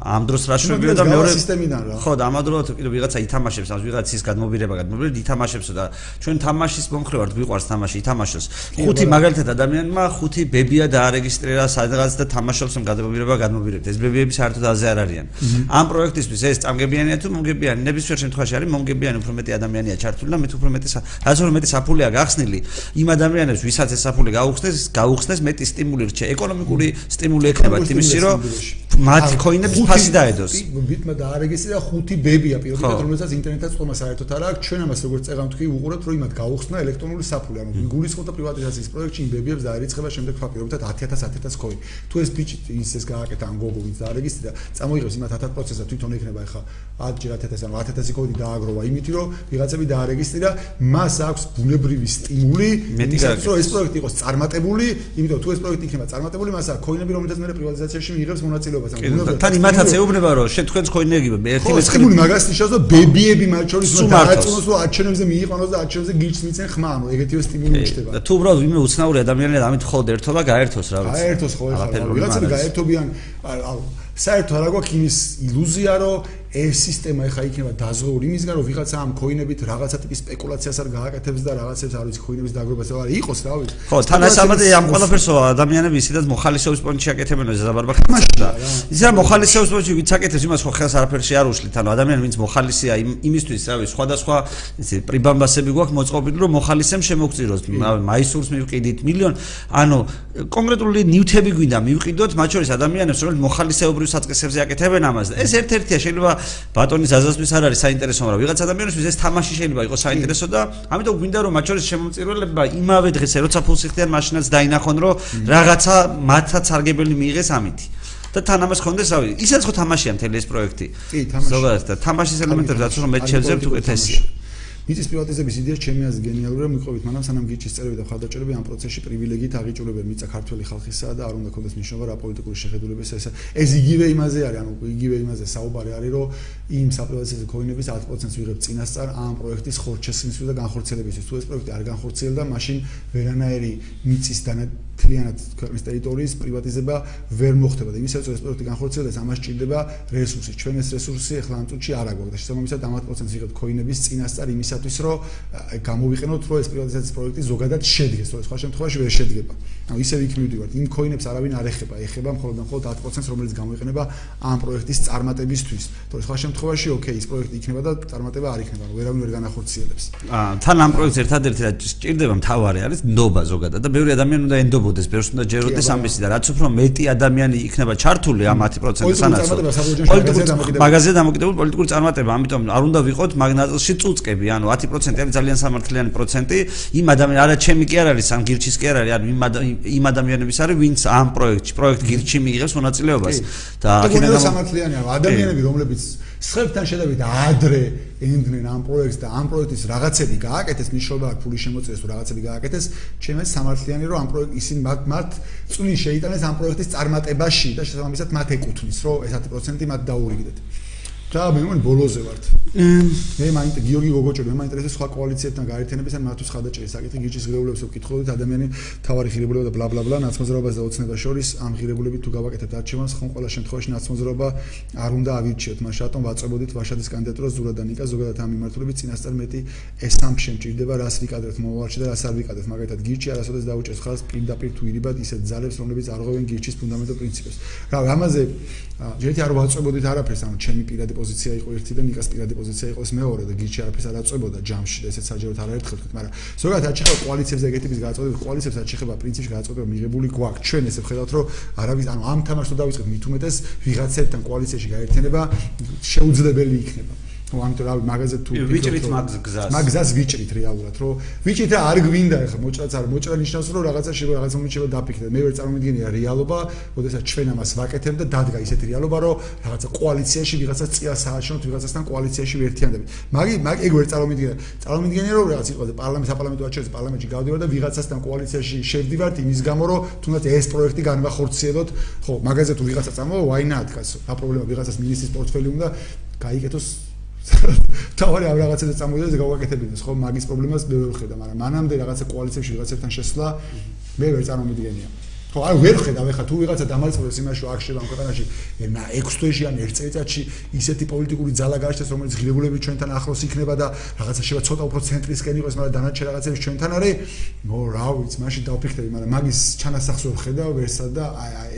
S1: ამ დროს რა შვებიო და მეორე
S2: სისტემიდან რა.
S1: ხო და ამავდროულად კიდე ვიღაცა ითამაშებს ამ ვიღაცის გადმობირება გადმობირება ითამაშებსო და ჩვენ თამაშის მომხრევართ გვიყვარს თამაში ითამაშოს. ხუთი მაგალითად ადამიანმა ხუთი ბებია დაარეგისტრირა სადღაც და თამაშობს ამ გადმობირება გადმობირებთ. ეს ბებიები საერთოდ აზე არ არიან. ამ პროექტისთვის ეს წამგებიანია თუ მომგებიანი? ნებისმიერ შემთხვევაში არის მომგებიანი უფრო მეტი ადამიანია ჩართული და მე თუ უფრო მეტი რაც უფრო მეტი საფულია გახსნილი იმ ადამიანებს ვისაც ეს საფული გაუხსნეს გაუხსნეს მეტი სტიმული რჩე ეკონომიკური სტიმული ექნება იმისი რომ მათი კოინების ფასი დაედოს.
S2: ბიტმა დაარეგისტრირა ხუთი ბებია პირველად რომელსაც ინტერნეტად წომა საერთოდ არ აქვს. ჩვენ ამას როგორც წეგავ თქვი უყურებთ რომ იმათ გაუხსნა ელექტრონული საფული. ანუ გულისხმობდა პრივატიზაციის პროექტში იმ ბებიებს დაარიცხება შემდეგ ფაქტობრივად 10000 10000 კოინი. თუ ეს ბიჭი ის ეს გააკეთა ან გოგო ვინც დაარეგისტრირა, წამოიღებს იმათ 1000 პროცესად თვითონ ექნება ახლა 1000 ანუ 10000 კოინი დააგროვა იმითი რომ ვიღაცები დაარეგისტრირა, მას აქვს ბუნებრივი სტიმული, იმისათვის რომ ეს პროექტი იყოს წარმატებული, იმიტომ თუ ეს პროექტი იქნება წარმატებული, მას აქვს კოინები რომელთაც მე პრივატიზაციაში მიიღებს მონაწილეობას. ან
S1: ბუნებრივად თან იმათაც ეუბნება რომ შენ თქვენს კოინები ერთი
S2: მეცხრე ხო მაგას ნიშნავს რომ ბებიები მათ შორის დააწუნოს რომ არჩევნებზე მიიყვანოს და არჩევნებზე გიჩს მიცენ ხმა ანუ ეგეთივე სტიმული უჩდება
S1: და თუ უბრალოდ ვიმე უცნაური ადამიანია ამით ხოლმე ერთო და გაერთოს რა
S2: ვიცი. გაერთოს ხო ეხლა ვიღაცები გაერთობიან საერთოდ რა გვაქვს იმის ილუზია რომ ეს სისტემა ეხა იქნება დაზღვეული იმისგან რომ ვიღაცა ამ კოინებით რაღაცა ტიპის სპეკულაციას არ გააკეთებს და რაღაცებს არ ვიცი კოინების დაგროვებას არ იყოს რა ვიცი.
S1: ხო თან ეს ამაზე ამ ყველაფერსო ადამიანები ისედაც მოხალისეობის პონჩი აკეთებენ ეს ზაბარბა ხმაშა ის რა მოხალისეობის პონჩი ვიც აკეთებს იმას ხო ხელს არაფერში არ უშლით ანუ ადამიანი ვინც მოხალისეა იმისთვის რა ვიცი სხვადასხვა ისე პრიბამბასები გვაქვს მოწყობილი რომ მოხალისემ შემოგწიროს მაისურს მივყიდით მილიონ ანუ კონკრეტული ნიუთები გვინდა მივყიდოთ მათ შორის ადამიანებს რომ მოხალისეობრივ საწყისებზე აკეთებენ ამას. ეს ერთ-ერთია შეიძლება ბატონი ზაზასთვის არ არის საინტერესო, მაგრამ ვიღაც ადამიანისთვის ეს თამაში შეიძლება იყოს საინტერესო და ამიტომ გვინდა რომ მათ შორის შემომწირველება იმავე დღეს როცა ფულს იხდიან მაშინაც დაინახონ რომ რაღაცა მათაც არგებელი მიიღეს ამითი. და თან ამას ხონდეს რავი, ისაც ხო თამაშია მთელი ეს პროექტი.
S2: კი, თამაში.
S1: ზოგადად, თამაშის ელემენტები რაც რომ მე შევძებ უკეთესია.
S2: მიწის პრივატიზების იდეა ჩემი აზრით გენიალურია მიყვებით მაგრამ სანამ გიჩის წერები და ხალხაჭერები ამ პროცესში პრივილეგიით აღიჭულებენ მიწა ქართველი ხალხისა და არ უნდა კონდეს ნიშნობა რა პოლიტიკური შეხედულების ეს ეს იგივე იმაზე არის ანუ იგივე იმაზე საუბარი არის რომ იმ საპრივატიზაციო კოინების 10%-ს ვიღებ წინასწარ ამ პროექტის ხორჩესმისთვის და განხორციელებისთვის. თუ ეს პროექტი არ განხორციელდა მაშინ ვერანაირი მიწის მთლიანად ქვეყნის ტერიტორიის პრივატიზება ვერ მოხდება და იმისაც ეს პროექტი განხორციელდეს ამას ჭირდება რესურსი. ჩვენ ეს რესურსი ახლა ამ წუთში არ აგვაქვს. და შესაბამისად ამ 10%-ს ვიღებთ კოინების წინასწარ იმისათვის რომ გამოვიყენოთ რომ ეს პრივატიზაციის პროექტი ზოგადად შედგეს რომ სხვა შემთხვევაში ვერ შედგება. ანუ ისე იქ მივდივართ. იმ კოინებს არავინ არ ეხება. ეხება მხოლოდ და მხოლოდ 10%-ს რომელიც გამოიყენება ამ პროექტის წარმატებისთვის. თორე სხვა შემთხვევაში ოკეი ეს პროექტი იქნება და წარმატება არ იქნება ანუ ვერავინ ვერ განახორციელებს.
S1: თან ამ პროექტს ერთადერთი რაც ჭირდება მთავარი არის ნდობა ზოგადად და ბევრი ადამიანი უნდა ენდობოდეს ბევრს უნდა ჯეროდეს ამისი და რაც უფრო მეტი ადამიანი იქნება ჩართული ამ 10%-ს სანაცვლოდ პოლიტიკური მაგაზე დამოკიდებული. პოლიტიკური წარმატება ამიტომ არ უნდა ვიყოთ მაგნატში წუწკები ანუ 10% არის ძალიან სამართლიანი პროცენტი იმ ადამიანს არა ჩემი კი არ არის ან გირჩის კი არ არის ანუ იმ ადამიანების არის ვინც ამ პროექტში პროექტ გირჩი მიიღებს მონაწილეობას.
S2: და აქედან სამართლიანი ადამიანები რომლებიც სხებთან შედავით ადრე ენდნენ ამ პროექტს და ამ პროექტის რაღაცები გააკეთეს, მნიშვნელობა აქვს ფული შემოწეს, თუ რაღაცები გააკეთეს, ჩემს სამართლიანი რომ ამ პროექტ ისინი მათ მათ წვლილი შეიტანეს ამ პროექტის წარმატებაში და შესაბამისად მათ ეკუთვნის, რომ ეს 10% მათ დაურიგდეთ. და მე მგონი ბოლოზე ვართ. მე მაინტერესებს გიორგი გოგოჭო, მე მაინტერესებს სხვა კოალიციებთან გაერთიანებას ან მათთვის ხადაჭერი საკითხი გიჩის ღირებულებს ვკითხულობთ ადამიანი თავარი ღირებულება და ბლა ბლა ბლა ნაცმოძრაობას და ოცნება შორის ამ ღირებულებით თუ გავაკეთებთ არჩევანს, ხომ ყველა შემთხვევაში ნაცმოძრაობა არ უნდა ავირჩიოთ, მას რატომ ვაწებოდით ვაშადის კანდიდატურას ზურა და ნიკა ზოგადად ამ მიმართულებით წინასწარ მეტი ესამპშენ ჭირდება რას ვიკადრებთ მომავალში და რას არ ვიკადრებთ, მაგალითად გიჩი არასოდეს დაუჭერს ხალხს პირდაპირ თუ ირიბად ისეთ ძალებს, რომლებიც არღვევენ გიჩის ფუნდამენტურ პრინციპებს. რა, ამაზე ჯერეთი არ ვაწებოდით არაფერს, ანუ ჩემი პირადი პოზიცია იყო ერთი და ნიკას პირადი პოზიცია იყო ეს მეორე და გიჩი არაფერს არ აწვებოდა ჯამში და ესეც საჯაროდ არაერთხელ თქვით, მაგრამ ზოგადად არ შეიძლება კოალიციებზე ეგეთი ტიპის გადაწყვეტილება, კოალიციებს არ შეიძლება პრინციპში გადაწყვეტილება მიღებული გვაქვს. ჩვენ ესე ვხედავთ, რომ არავის ანუ ამ თამაშს თუ დავიწყებთ მით უმეტეს ვიღაცებთან კოალიციაში გაერთიანება შეუძლებელი იქნება. Ну ამიტომ რავი მაგაზე თუ
S1: ვიჭრით მაგზას
S2: მაგზას ვიჭრით რეალურად რომ ვიჭრით რა არ გვინდა ახლა მოჭრაც არ მოჭრა ნიშნავს რომ რაღაცა შეიძლება რაღაცა მომენტში შეიძლება დაფიქრდე მე ვერ წარმოვიდგენია რეალობა ოდესაც ჩვენ ამას ვაკეთებ და დადგა ისეთი რეალობა რომ რაღაცა კოალიციაში ვიღაცა წია სააშენოთ ვიღაცასთან კოალიციაში ვერთიანდები მაგი მაგ ეგ ვერ წარმოვიდგენია წარმოვიდგენია რომ რაღაც იყო და პარლამენტ საპარლამენტო არჩევნებში პარლამენტში გავდივარ და ვიღაცასთან კოალიციაში შევდივართ იმის გამო რომ თუნდაც ეს პროექტი განვახორციელოთ ხო მაგაზე თუ ვიღაცა წამოვა why not კაცო რა პრობლემა ვიღაცას მინისტრის პორტფელი უნდა გაიგეთოს თავარი ამ რაღაცაზე წამოვიდა და გავაკეთებინეს ხო? მაგის პრობლემას მე ვერ ხედა მაგრამ მანამდე რაღაცა კოალიციებში რაღაცებთან შესვლა მე ვერ წარმომიდგენია ხო არ ვერ ხედავ ეხა თუ ვიღაცა დამალწმდეს იმაში აქ შევა ქვეყანაში ენა 6 თვეში ან 1 წელიწადში ისეთი პოლიტიკური ძალა გაჩნდეს რომელიც ღირებულები ჩვენთან ახლოს იქნება და რაღაცა შევა ცოტა უფრო ცენტრისკენ იყოს მაგრამ დანარჩენ რაღაცები ჩვენთან არის ნო რა ვიცი მაშინ დავფიქრები მაგრამ მაგის ჩანასახს ვერ ხედავ ვერსა და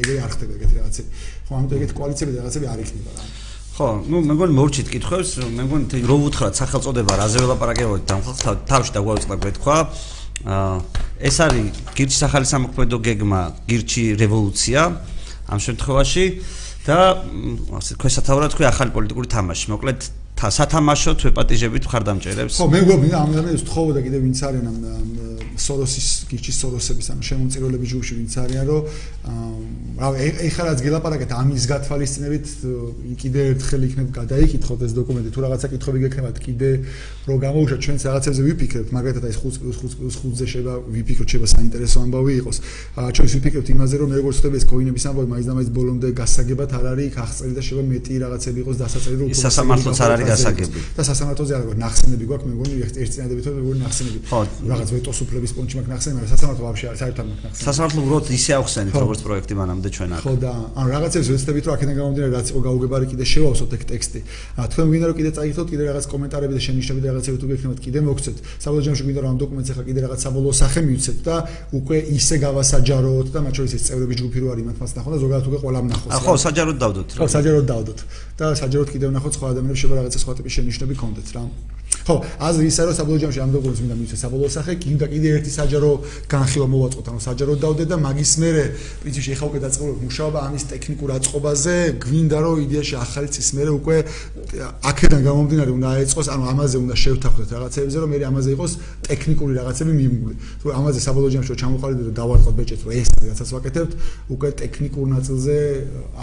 S2: ეგრე არ ხდება ეგეთი რაღაცები. ხო ამიტომ ეგეთი კოალიციები და რაღაცები არ იქნება რა
S1: ხო, ну, მე მგონი მორჩით კითხავს, მე მგონი რო უთხრათ სახელწოდება რაზე ველაპარაკებოდი და ხალხს თავში დაგვაუწყდა გეთქვა. აა ეს არის გირჩი სახალი სამოქმედო გეგმა, გირჩი რევოლუცია ამ შემთხვევაში და ასე თქვენ სათავრად თქვი ახალი პოლიტიკური თამაში. მოკლედ სათამაშო თვეპატიჟებით მხარდამჭერებს.
S2: ხო, მე მგონი ამ ადამიანებს თხოვოდა კიდე ვინც არიან ამ სოროსის გიჩის სოროსების ანუ შემოწირულების ჯგუფში ვინც არიან რომ რა ეხლა რაც გელაპარაკეთ ამის გათვალისწინებით კიდე ერთხელ იქნებ გადაიკითხოთ ეს დოკუმენტი თუ რაღაცა კითხვები გექნებათ კიდე რო გამოუშვათ ჩვენს რაღაცებზე ვიფიქრებთ მაგალითად აი 5+5+5-ზე შევა ვიფიქროთ შევა საინტერესო ამბავი იყოს ჩვენ ვიფიქრებთ იმაზე რომ როგორც ხდება ეს კოინების ამბავი მაინც და მაინც ბოლომდე გასაგებად არ არის ხახწელი და შევა მეტი რაღაცები იყოს დასაწერი
S1: რომ უფრო სასამართლოც არ არის გასაგები.
S2: და სასამართლოზე არ ნახსენები გვაქვს მე მგონი ერთ წინადებით მგონი ნახსენები. რაღაც ვეტოს უფლების პონჩი მაქვს ნახსენები მაგრამ სასამართლო ვაფშე არ საერთოდ მაქვს ნახსენები.
S1: სასამართლო უბრალოდ ისე ახსენებს როგორც პროექტი მანამდე ჩვენ აქ.
S2: ხო და ანუ რაღაცებს ვეცდებით რომ აქედან გამომდინარე რაც იყო გაუგებარი კიდე შევავსოთ ეგ ტექსტი. თქვენ გვინდა რომ კიდე წაიკითხოთ კიდე რაღაც კომენტარები და შენიშნები და რაღაცები თუ გექნებათ კიდე მოგცეთ. საბოლოო ჯამში გვინდა რომ ამ დოკუმენტს ახლა კიდე რაღაც საბოლოო სახე მივცეთ და უკვე ისე გავასაჯაროთ და მათ შორის ეს წევრების ჯგუფი რო არის მათმაც ნახო და ზოგადად უკვე ყველა ნახოს.
S1: ხო საჯაროდ დავდოთ.
S2: ხო საჯაროდ დავდოთ და საჯაროდ კიდევ ნახოთ სხვა ადამიანებს შეიძლება რაღაცა სხვა ტიპის შენიშნები კონდეთ რა ხო, აზრი ისა რომ საბოლოო ჯამში ამ დოკუმენტს მინდა მივცე საბოლოო სახე, კიდე კიდე ერთი საჯარო განხილვა მოვაწყოთ, ანუ საჯარო დავდე და მაგის მერე პრინციპში ეხა უკვე დაწყობილ მუშაობა ამის ტექნიკურ აწყობაზე, გვინდა რომ იდეაში ახალი წის მერე უკვე აქედან გამომდინარე უნდა აეწყოს, ანუ ამაზე უნდა შევთანხმდეთ რაღაცებზე, რომ მე ამაზე იყოს ტექნიკური რაღაცები მიმული. თუ ამაზე საბოლოო ჯამში რომ ჩამოყალიბდეთ და დავარყოთ ბეჭედს, რომ ეს რაღაცას ვაკეთებთ, უკვე ტექნიკურ ნაწილზე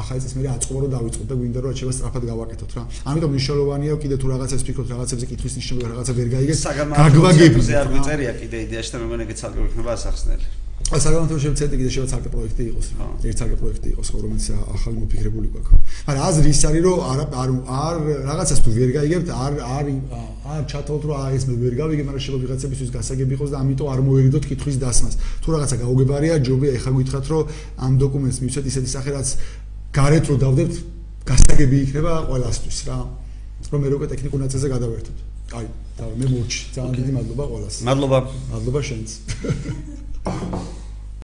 S2: ახალი წის მერე აწყობა რომ დავიწყოთ და გვინდა რომ შეიძლება სწრაფად გავაკეთოთ რა. ამიტომ მნიშვნელოვანია კიდე თუ რაღაცას ვფიქრობთ, რაღაცებზე კითხვის ნიშნები რაღაცა ვერ გაიგეს.
S1: გაგვაგებიზე არ მიწერია კიდე იდეაში და მე მგონი ეგეც ალგორითმება ასახსნელი.
S2: საგამოთმო შევცეთ კიდე შევა ცალკე პროექტი იყოს რა. ერთ ცალკე პროექტი იყოს ხო რომელიც ახალი მოფიქრებული გვაქვს. მაგრამ აზრი ის არის რომ არ არ არ რაღაცას თუ ვერ გაიგებთ არ არ არ ჩათვალოთ რომ აი ეს მე ვერ გავიგებ მაგრამ შეიძლება ვიღაცებისთვის გასაგები იყოს და ამიტომ არ მოერიდოთ კითხვის დასმას. თუ რაღაცა გაუგებარია ჯობია ეხა გითხრათ რომ ამ დოკუმენტს მივცეთ ისეთი სახე რაც გარეთ რო დავდებთ გასაგები იქნება ყველასთვის რა. რომ მე როგორ ტექნიკურ ნაწილზე გადავერთოთ. აი, და მე მორჩი. ძალიან დიდი მადლობა ყველას.
S1: მადლობა.
S2: მადლობა შენც.